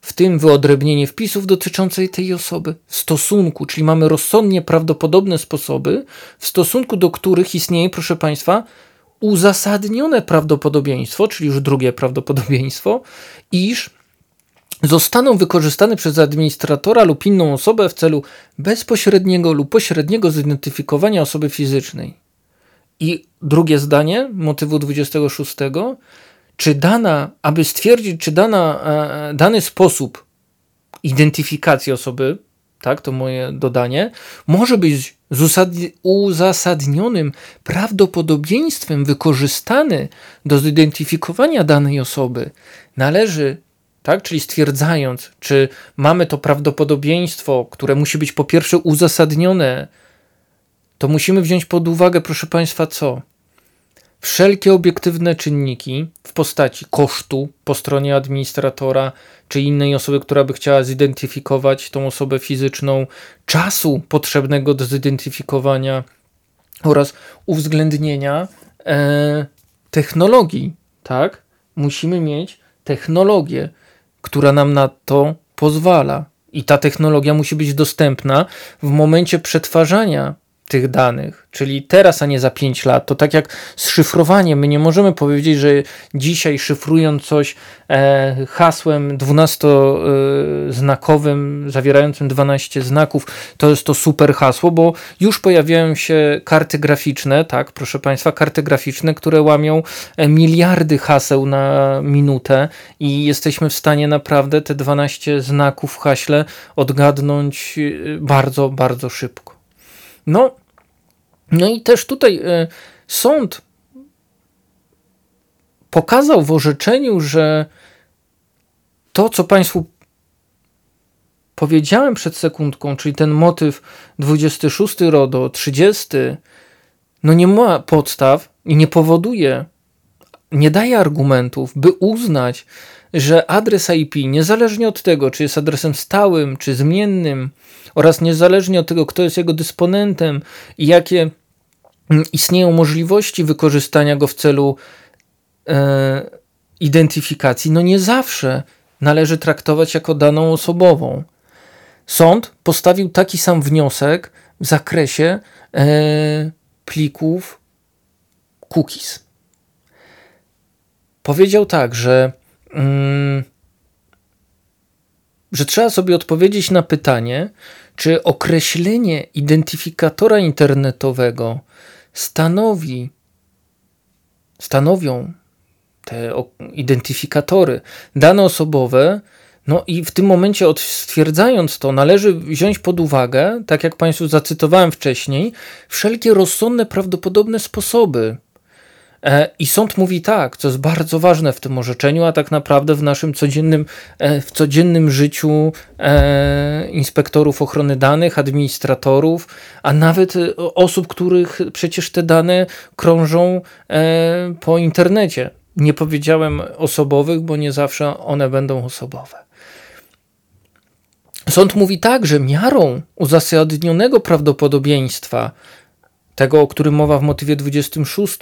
w tym wyodrębnienie wpisów dotyczącej tej osoby, w stosunku, czyli mamy rozsądnie prawdopodobne sposoby, w stosunku do których istnieje, proszę Państwa, uzasadnione prawdopodobieństwo, czyli już drugie prawdopodobieństwo, iż zostaną wykorzystane przez administratora lub inną osobę w celu bezpośredniego lub pośredniego zidentyfikowania osoby fizycznej. I drugie zdanie motywu 26, czy dana, aby stwierdzić, czy dana, e, dany sposób identyfikacji osoby, tak, to moje dodanie, może być uzasadnionym prawdopodobieństwem wykorzystany do zidentyfikowania danej osoby, należy, tak, czyli stwierdzając, czy mamy to prawdopodobieństwo, które musi być po pierwsze uzasadnione, to musimy wziąć pod uwagę, proszę Państwa, co? wszelkie obiektywne czynniki w postaci kosztu po stronie administratora czy innej osoby, która by chciała zidentyfikować tą osobę fizyczną, czasu potrzebnego do zidentyfikowania oraz uwzględnienia e, technologii, tak? Musimy mieć technologię, która nam na to pozwala. I ta technologia musi być dostępna w momencie przetwarzania tych danych, czyli teraz, a nie za 5 lat. To tak jak z szyfrowaniem. My nie możemy powiedzieć, że dzisiaj szyfrując coś e, hasłem 12-znakowym, zawierającym 12 znaków, to jest to super hasło, bo już pojawiają się karty graficzne, tak, proszę Państwa, karty graficzne, które łamią e, miliardy haseł na minutę i jesteśmy w stanie naprawdę te 12 znaków w haśle odgadnąć e, bardzo, bardzo szybko. No, no i też tutaj y, sąd pokazał w orzeczeniu, że to, co Państwu powiedziałem przed sekundką, czyli ten motyw 26 RODO, 30, no nie ma podstaw i nie powoduje, nie daje argumentów, by uznać, że adres IP, niezależnie od tego, czy jest adresem stałym, czy zmiennym, oraz niezależnie od tego, kto jest jego dysponentem i jakie istnieją możliwości wykorzystania go w celu e, identyfikacji, no nie zawsze należy traktować jako daną osobową. Sąd postawił taki sam wniosek w zakresie e, plików cookies. Powiedział tak, że że trzeba sobie odpowiedzieć na pytanie, czy określenie identyfikatora internetowego stanowi, stanowią te identyfikatory dane osobowe, no i w tym momencie stwierdzając to, należy wziąć pod uwagę, tak jak Państwu zacytowałem wcześniej, wszelkie rozsądne, prawdopodobne sposoby I sąd mówi tak, co jest bardzo ważne w tym orzeczeniu, a tak naprawdę w naszym codziennym, e, w codziennym życiu e, inspektorów ochrony danych, administratorów, a nawet osób, których przecież te dane krążą po internecie. Nie powiedziałem osobowych, bo nie zawsze one będą osobowe. Sąd mówi tak, że miarą uzasadnionego prawdopodobieństwa, tego, o którym mowa w motywie 26,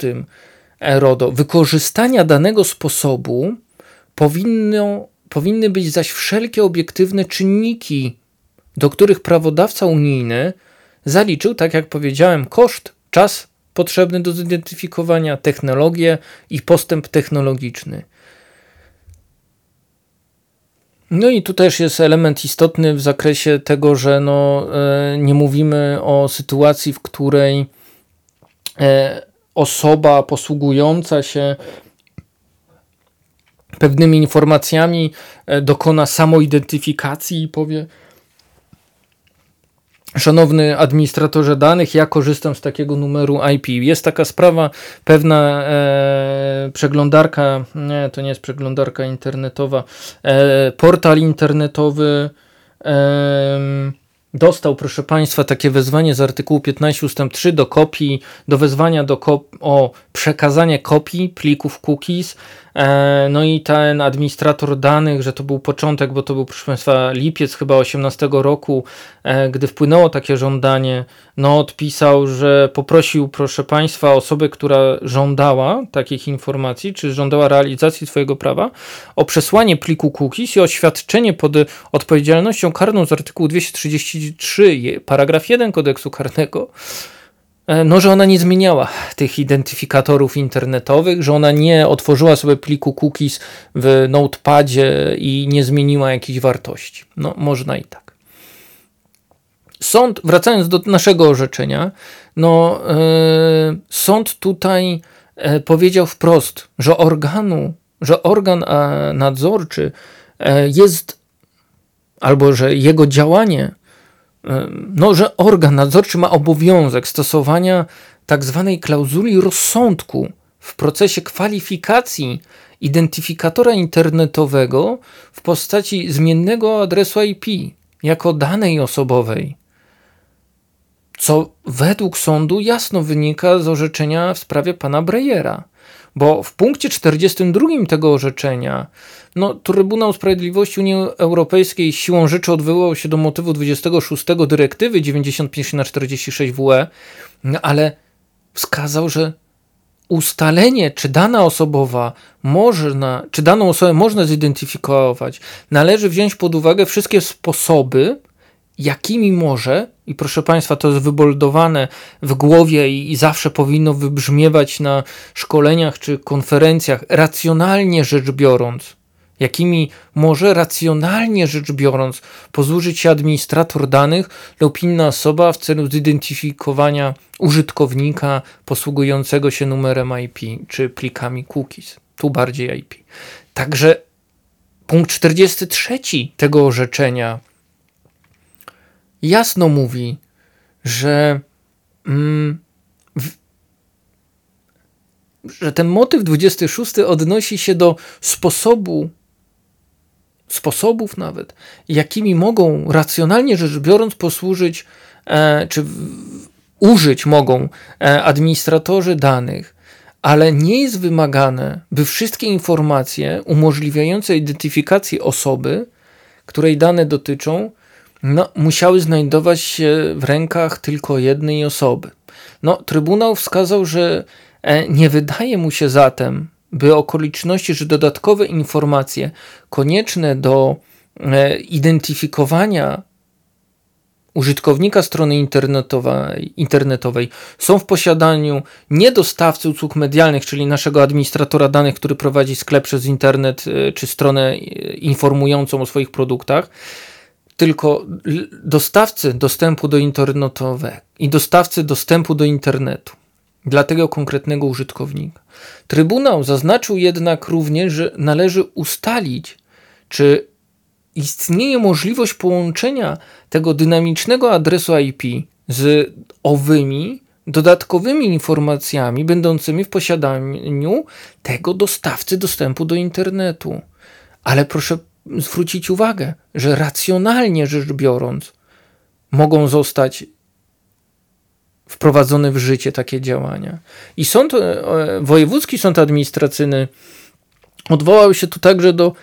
RODO, wykorzystania danego sposobu powinno, powinny być zaś wszelkie obiektywne czynniki, do których prawodawca unijny zaliczył, tak jak powiedziałem, koszt, czas potrzebny do zidentyfikowania, technologię i postęp technologiczny. No i tu też jest element istotny w zakresie tego, że no, e, nie mówimy o sytuacji, w której e, osoba posługująca się pewnymi informacjami e, dokona samoidentyfikacji i powie: Szanowny administratorze danych, ja korzystam z takiego numeru IP. Jest taka sprawa, pewna e, przeglądarka, nie, to nie jest przeglądarka internetowa, e, portal internetowy. E, dostał, proszę Państwa, takie wezwanie z artykułu 15 ust. 3 do kopii, do wezwania do kop o przekazanie kopii plików cookies no i ten administrator danych, że to był początek, bo to był, proszę Państwa, lipiec chyba 18 roku, e, gdy wpłynęło takie żądanie, no odpisał, że poprosił, proszę Państwa, osobę, która żądała takich informacji, czy żądała realizacji swojego prawa, o przesłanie pliku cookies i oświadczenie pod odpowiedzialnością karną z artykułu 233, paragraf 1 kodeksu karnego, E, no, że ona nie zmieniała tych identyfikatorów internetowych, że ona nie otworzyła sobie pliku cookies w notepadzie i nie zmieniła jakichś wartości. No, można i tak. Sąd, wracając do naszego orzeczenia, no, yy, sąd tutaj yy, powiedział wprost, że organu, że organ nadzorczy yy, jest, albo że jego działanie no, że organ nadzorczy ma obowiązek stosowania tak zwanej klauzuli rozsądku w procesie kwalifikacji identyfikatora internetowego w postaci zmiennego adresu IP jako danej osobowej. Co według sądu jasno wynika z orzeczenia w sprawie pana Breyera. Bo w punkcie 42 tego orzeczenia no, Trybunał Sprawiedliwości Unii Europejskiej siłą rzeczy odwoływał się do motywu 26 dyrektywy 95 na 46 WE, no, ale wskazał, że ustalenie, czy dana osobowa można, czy daną osobę można zidentyfikować, należy wziąć pod uwagę wszystkie sposoby, jakimi może, i proszę Państwa, to jest wyboldowane w głowie i, i, zawsze powinno wybrzmiewać na szkoleniach czy konferencjach, racjonalnie rzecz biorąc, jakimi może racjonalnie rzecz biorąc posłużyć się administrator danych lub inna osoba w celu zidentyfikowania użytkownika posługującego się numerem IP czy plikami cookies. Tu bardziej IP. Także punkt 43 tego orzeczenia jasno mówi, że, mm, w, że ten motyw 26 odnosi się do sposobu sposobów nawet, jakimi mogą racjonalnie rzecz biorąc posłużyć, e, czy w, użyć mogą e, administratorzy danych, ale nie jest wymagane, by wszystkie informacje umożliwiające identyfikację osoby, której dane dotyczą, no, musiały znajdować się w rękach tylko jednej osoby. No, Trybunał wskazał, że e, nie wydaje mu się zatem, by okoliczności, że dodatkowe informacje konieczne do e, identyfikowania użytkownika strony internetowej, internetowej są w posiadaniu nie dostawcy usług medialnych, czyli naszego administratora danych, który prowadzi sklep przez internet e, czy stronę informującą o swoich produktach, tylko dostawcy dostępu do internetowego i dostawcy dostępu do internetu dla tego konkretnego użytkownika. Trybunał zaznaczył jednak również, że należy ustalić, czy istnieje możliwość połączenia tego dynamicznego adresu IP z owymi dodatkowymi informacjami będącymi w posiadaniu tego dostawcy dostępu do internetu. Ale proszę zwrócić uwagę, że racjonalnie rzecz biorąc, mogą zostać wprowadzone w życie takie działania. I sąd, e, wojewódzki sąd administracyjny odwołał się tu także do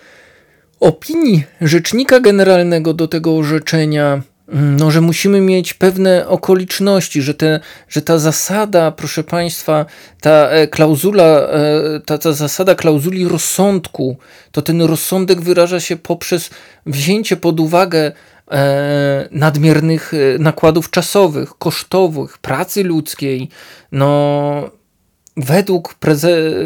opinii rzecznika generalnego do tego orzeczenia, no, że musimy mieć pewne okoliczności, że, te, że ta zasada, proszę Państwa, ta e, klauzula, e, ta, ta zasada klauzuli rozsądku, to ten rozsądek wyraża się poprzez wzięcie pod uwagę E, nadmiernych nakładów czasowych, kosztowych, pracy ludzkiej. No, według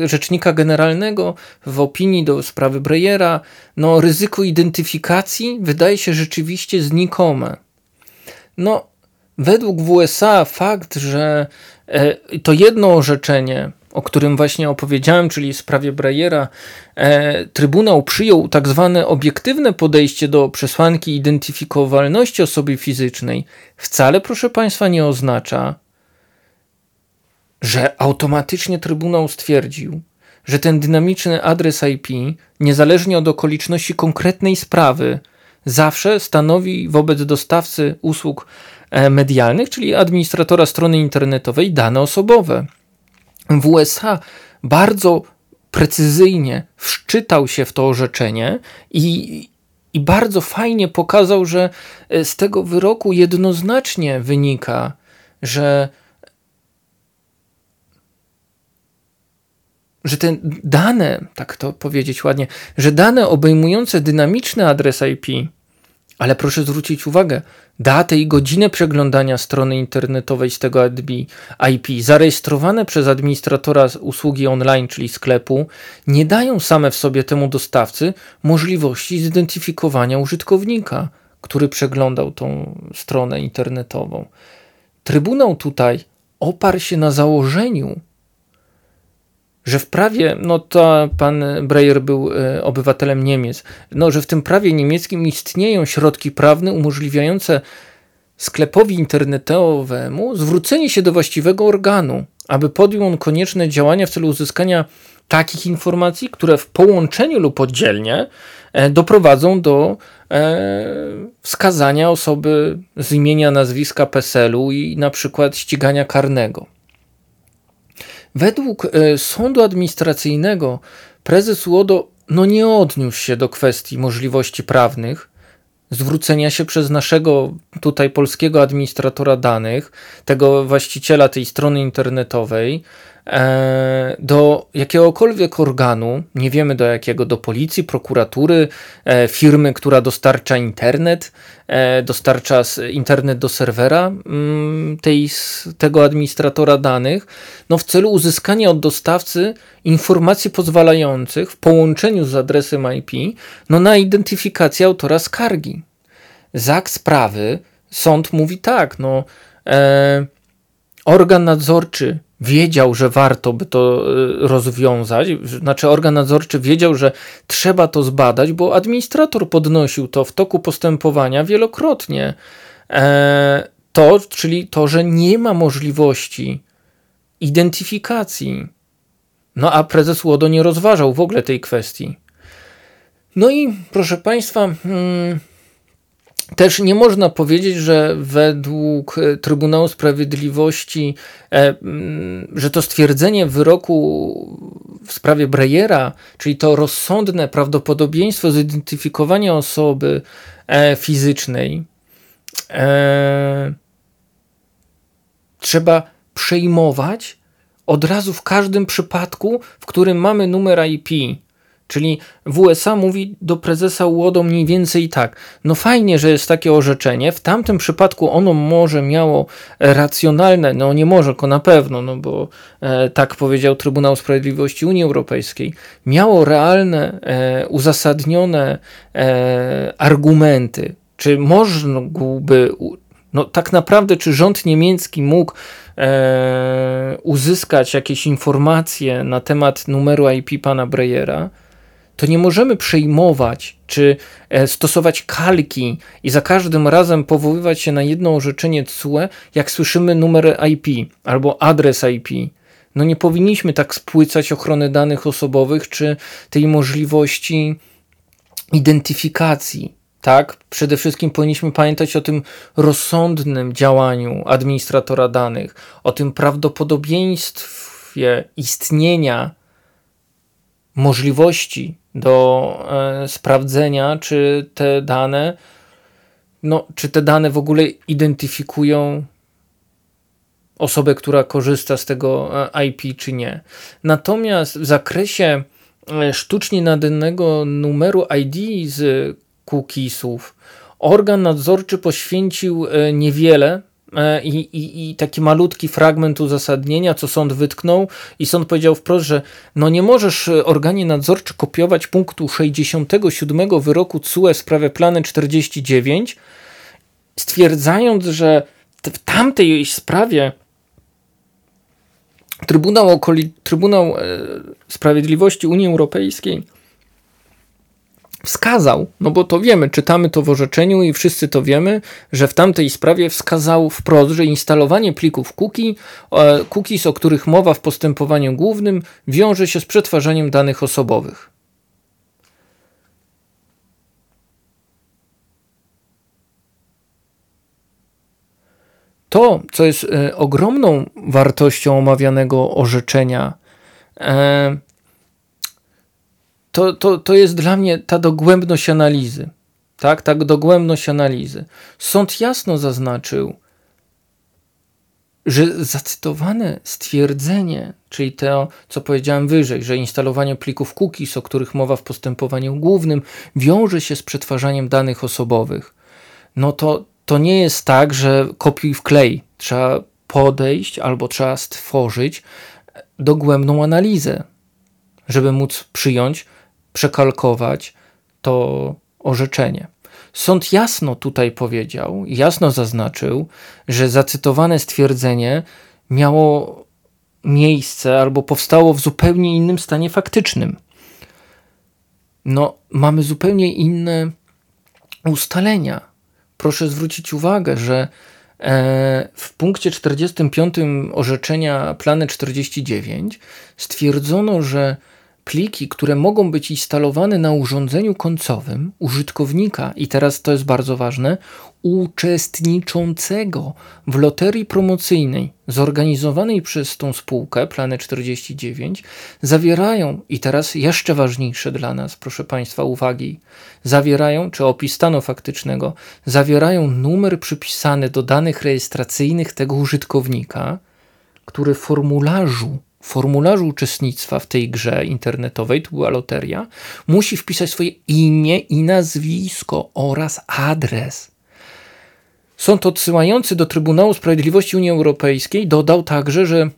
rzecznika generalnego w opinii do sprawy Breyera, no, ryzyko identyfikacji wydaje się rzeczywiście znikome. No, według WSA fakt, że e, to jedno orzeczenie o którym właśnie opowiedziałem, czyli sprawie Breyera, e, Trybunał przyjął tak zwane obiektywne podejście do przesłanki identyfikowalności osoby fizycznej, wcale, proszę Państwa, nie oznacza, że automatycznie Trybunał stwierdził, że ten dynamiczny adres IP, niezależnie od okoliczności konkretnej sprawy, zawsze stanowi wobec dostawcy usług e, medialnych, czyli administratora strony internetowej, dane osobowe. W USA bardzo precyzyjnie wszczytał się w to orzeczenie i, i bardzo fajnie pokazał, że e, z tego wyroku jednoznacznie wynika, że że te dane, tak to powiedzieć ładnie, że dane obejmujące dynamiczny adres IP ale proszę zwrócić uwagę, datę i godzinę przeglądania strony internetowej z tego IP zarejestrowane przez administratora usługi online, czyli sklepu, nie dają same w sobie temu dostawcy możliwości zidentyfikowania użytkownika, który przeglądał tą stronę internetową. Trybunał tutaj oparł się na założeniu, że w prawie, no to pan Breyer był e, obywatelem Niemiec, no, że w tym prawie niemieckim istnieją środki prawne umożliwiające sklepowi internetowemu zwrócenie się do właściwego organu, aby podjął on konieczne działania w celu uzyskania takich informacji, które w połączeniu lub oddzielnie e, doprowadzą do e, wskazania osoby z imienia, nazwiska, PESEL-u i na przykład ścigania karnego. Według e, sądu administracyjnego prezes UODO no nie odniósł się do kwestii możliwości prawnych zwrócenia się przez naszego tutaj polskiego administratora danych, tego właściciela tej strony internetowej, do jakiegokolwiek organu, nie wiemy do jakiego, do policji, prokuratury, e, firmy, która dostarcza internet, e, dostarcza internet do serwera mm, tej, tego administratora danych, no w celu uzyskania od dostawcy informacji pozwalających w połączeniu z adresem IP no na identyfikację autora skargi. Za sprawy sąd mówi tak, no e, organ nadzorczy wiedział, że warto by to y, rozwiązać, znaczy organ nadzorczy wiedział, że trzeba to zbadać, bo administrator podnosił to w toku postępowania wielokrotnie. E, to, czyli to, że nie ma możliwości identyfikacji. No a prezes Łodo nie rozważał w ogóle tej kwestii. No i proszę Państwa, hmm, też nie można powiedzieć, że według e, Trybunału Sprawiedliwości, e, mm, że to stwierdzenie wyroku w sprawie Brejera, czyli to rozsądne prawdopodobieństwo zidentyfikowania osoby e, fizycznej, trzeba przejmować od razu w każdym przypadku, w którym mamy numer IP Czyli w USA mówi do prezesa UODO mniej więcej tak. No fajnie, że jest takie orzeczenie. W tamtym przypadku ono może miało racjonalne, no nie może, tylko na pewno, no bo e, tak powiedział Trybunał Sprawiedliwości Unii Europejskiej, miało realne, e, uzasadnione e, argumenty. Czy mógłby, no tak naprawdę, czy rząd niemiecki mógł e, uzyskać jakieś informacje na temat numeru IP pana Breyera? To nie możemy przejmować czy e, stosować kalki i za każdym razem powoływać się na jedno orzeczenie CUE, jak słyszymy numer IP albo adres IP. No nie powinniśmy tak spłycać ochrony danych osobowych czy tej możliwości identyfikacji. Tak, przede wszystkim powinniśmy pamiętać o tym rozsądnym działaniu administratora danych, o tym prawdopodobieństwie istnienia możliwości do e, sprawdzenia, czy te dane, no, czy te dane w ogóle identyfikują osobę, która korzysta z tego e, IP, czy nie. Natomiast w zakresie e, sztucznie nadanego numeru ID z cookiesów, organ nadzorczy poświęcił niewiele i, i, i, taki malutki fragment uzasadnienia, co sąd wytknął, i sąd powiedział wprost, że no nie możesz e, organie nadzorczy kopiować punktu 67 wyroku CUE w sprawie plany 49, stwierdzając, że w tamtej sprawie Trybunał, Okoli Trybunał e, Sprawiedliwości Unii Europejskiej wskazał, no bo to wiemy, czytamy to w orzeczeniu i wszyscy to wiemy, że w tamtej sprawie wskazał wprost, że instalowanie plików cookie, cookies, o których mowa w postępowaniu głównym, wiąże się z przetwarzaniem danych osobowych. To, co jest e, ogromną wartością omawianego orzeczenia, e, to, to, to jest dla mnie ta dogłębność analizy. Tak, ta dogłębność analizy. Sąd jasno zaznaczył, że zacytowane stwierdzenie, czyli to, co powiedziałem wyżej, że instalowanie plików cookies, o których mowa w postępowaniu głównym, wiąże się z przetwarzaniem danych osobowych, no to, to nie jest tak, że kopiuj wklej. Trzeba podejść albo trzeba stworzyć dogłębną analizę, żeby móc przyjąć przekalkować to orzeczenie. Sąd jasno tutaj powiedział, jasno zaznaczył, że zacytowane stwierdzenie miało miejsce albo powstało w zupełnie innym stanie faktycznym. No, mamy zupełnie inne ustalenia. proszę zwrócić uwagę, że e, w punkcie 45 orzeczenia Plany 49 stwierdzono, że pliki, które mogą być instalowane na urządzeniu końcowym użytkownika, i teraz to jest bardzo ważne, uczestniczącego w loterii promocyjnej zorganizowanej przez tą spółkę, Plany 49, zawierają, i teraz jeszcze ważniejsze dla nas, proszę Państwa, uwagi, zawierają, czy opis stanu faktycznego, zawierają numer przypisany do danych rejestracyjnych tego użytkownika, który w formularzu formularzu uczestnictwa w tej grze internetowej, to była loteria, musi wpisać swoje imię i nazwisko oraz adres. Sąd odsyłający do Trybunału Sprawiedliwości Unii Europejskiej dodał także, że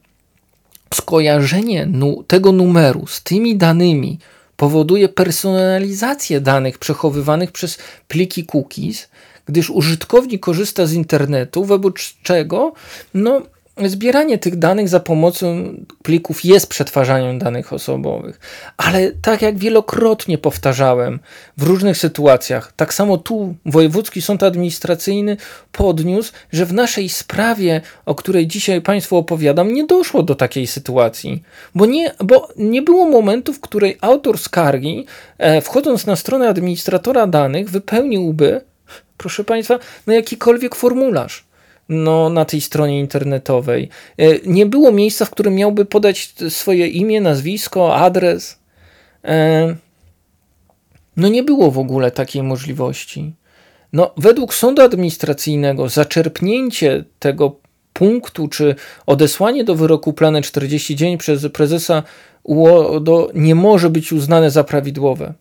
skojarzenie nu tego numeru z tymi danymi powoduje personalizację danych przechowywanych przez pliki cookies, gdyż użytkownik korzysta z internetu, wobec czego no, zbieranie tych danych za pomocą plików jest przetwarzaniem danych osobowych, ale tak jak wielokrotnie powtarzałem w różnych sytuacjach, tak samo tu Wojewódzki Sąd Administracyjny podniósł, że w naszej sprawie, o której dzisiaj Państwu opowiadam, nie doszło do takiej sytuacji, bo nie, bo nie było momentu, w której autor skargi, e, wchodząc na stronę administratora danych, wypełniłby, proszę Państwa, no jakikolwiek formularz no, na tej stronie internetowej. E, nie było miejsca, w którym miałby podać swoje imię, nazwisko, adres. E, no nie było w ogóle takiej możliwości. No, według sądu administracyjnego zaczerpnięcie tego punktu, czy odesłanie do wyroku plany 40 dzień przez prezesa UODO nie może być uznane za prawidłowe.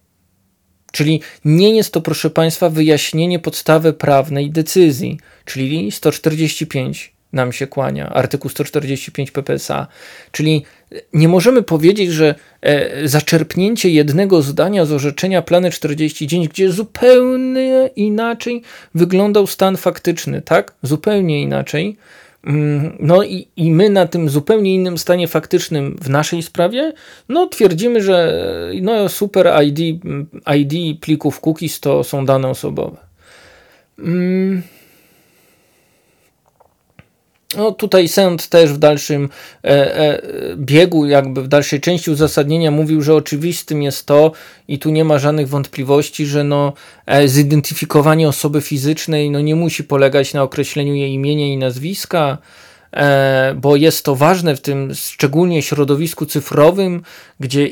Czyli nie jest to, proszę Państwa, wyjaśnienie podstawy prawnej decyzji, czyli 145 nam się kłania, artykuł 145 PPSA. Czyli nie możemy powiedzieć, że e, zaczerpnięcie jednego zdania z orzeczenia plany 49, gdzie zupełnie inaczej wyglądał stan faktyczny, tak? Zupełnie inaczej no i, i my na tym zupełnie innym stanie faktycznym w naszej sprawie, no twierdzimy, że no super ID, ID plików cookies to są dane osobowe. Mm. No tutaj sąd też w dalszym e, e, biegu, jakby w dalszej części uzasadnienia mówił, że oczywistym jest to i tu nie ma żadnych wątpliwości, że no, e, zidentyfikowanie osoby fizycznej no, nie musi polegać na określeniu jej imienia i nazwiska, e, bo jest to ważne w tym szczególnie środowisku cyfrowym, gdzie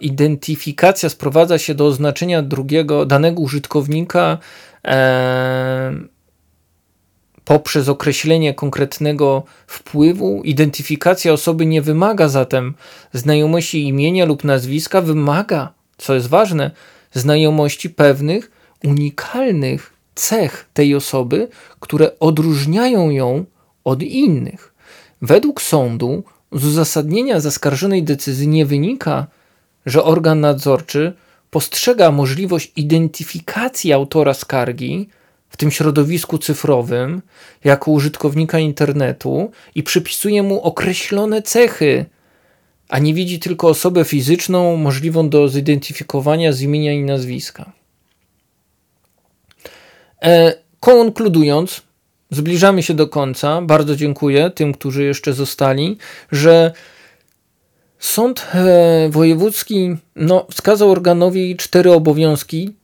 identyfikacja sprowadza się do oznaczenia drugiego, danego użytkownika e, poprzez określenie konkretnego wpływu. Identyfikacja osoby nie wymaga zatem znajomości imienia lub nazwiska, wymaga, co jest ważne, znajomości pewnych unikalnych cech tej osoby, które odróżniają ją od innych. Według sądu z uzasadnienia zaskarżonej decyzji nie wynika, że organ nadzorczy postrzega możliwość identyfikacji autora skargi tym środowisku cyfrowym jako użytkownika internetu i przypisuje mu określone cechy, a nie widzi tylko osobę fizyczną możliwą do zidentyfikowania z imienia i nazwiska. E, konkludując, zbliżamy się do końca. Bardzo dziękuję tym, którzy jeszcze zostali, że Sąd e, Wojewódzki no, wskazał organowi cztery obowiązki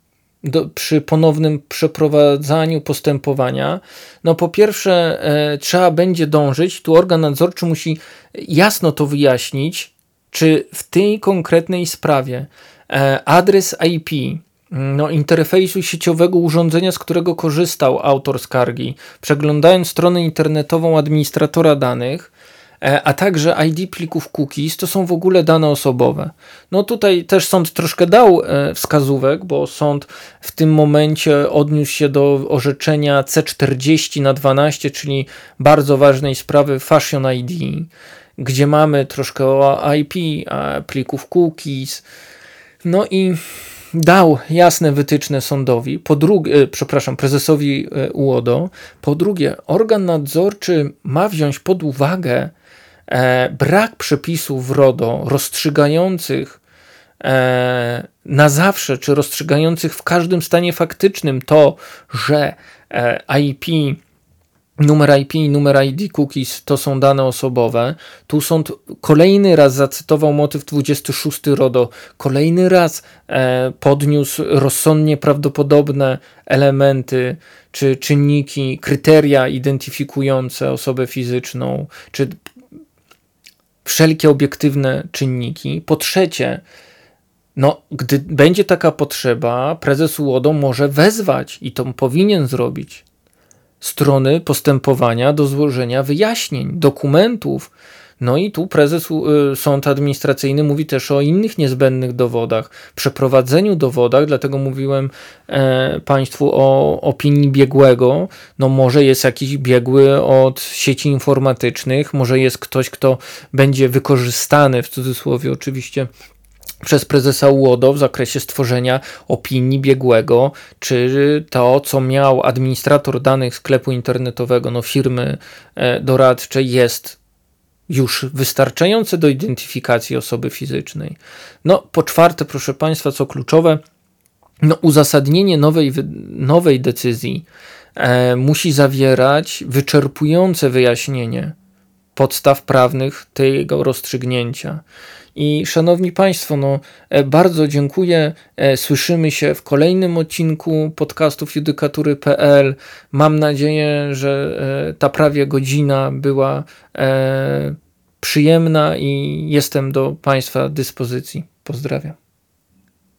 do, przy ponownym przeprowadzaniu postępowania, no po pierwsze e, trzeba będzie dążyć, tu organ nadzorczy musi jasno to wyjaśnić, czy w tej konkretnej sprawie e, adres IP no, interfejsu sieciowego urządzenia, z którego korzystał autor skargi, przeglądając stronę internetową administratora danych, a także ID plików cookies to są w ogóle dane osobowe. No tutaj też sąd troszkę dał e, wskazówek, bo sąd w tym momencie odniósł się do orzeczenia C40 na 12, czyli bardzo ważnej sprawy Fashion ID, gdzie mamy troszkę o IP, plików cookies. No i dał jasne wytyczne sądowi, po drugie, e, przepraszam, prezesowi UODO. Po drugie, organ nadzorczy ma wziąć pod uwagę E, brak przepisów RODO rozstrzygających e, na zawsze, czy rozstrzygających w każdym stanie faktycznym to, że e, IP numer IP i numer ID cookies to są dane osobowe. Tu sąd kolejny raz zacytował motyw 26 RODO, kolejny raz e, podniósł rozsądnie prawdopodobne elementy czy czynniki, kryteria identyfikujące osobę fizyczną, czy wszelkie obiektywne czynniki. Po trzecie, no, gdy będzie taka potrzeba, prezes UODO może wezwać i to powinien zrobić strony postępowania do złożenia wyjaśnień, dokumentów. No i tu prezes y, Sąd Administracyjny mówi też o innych niezbędnych dowodach, przeprowadzeniu dowodach, dlatego mówiłem e, Państwu o opinii biegłego. No może jest jakiś biegły od sieci informatycznych, może jest ktoś, kto będzie wykorzystany, w cudzysłowie oczywiście, przez prezesa UODO w zakresie stworzenia opinii biegłego, czy to, co miał administrator danych sklepu internetowego, no firmy e, doradczej, jest już wystarczające do identyfikacji osoby fizycznej. No, po czwarte, proszę Państwa, co kluczowe, no, uzasadnienie nowej, nowej decyzji e, musi zawierać wyczerpujące wyjaśnienie podstaw prawnych tego rozstrzygnięcia. I szanowni Państwo, no, e, bardzo dziękuję. E, słyszymy się w kolejnym odcinku podcastów judykatury.pl. Mam nadzieję, że e, ta prawie godzina była przyjemna i jestem do Państwa dyspozycji. Pozdrawiam.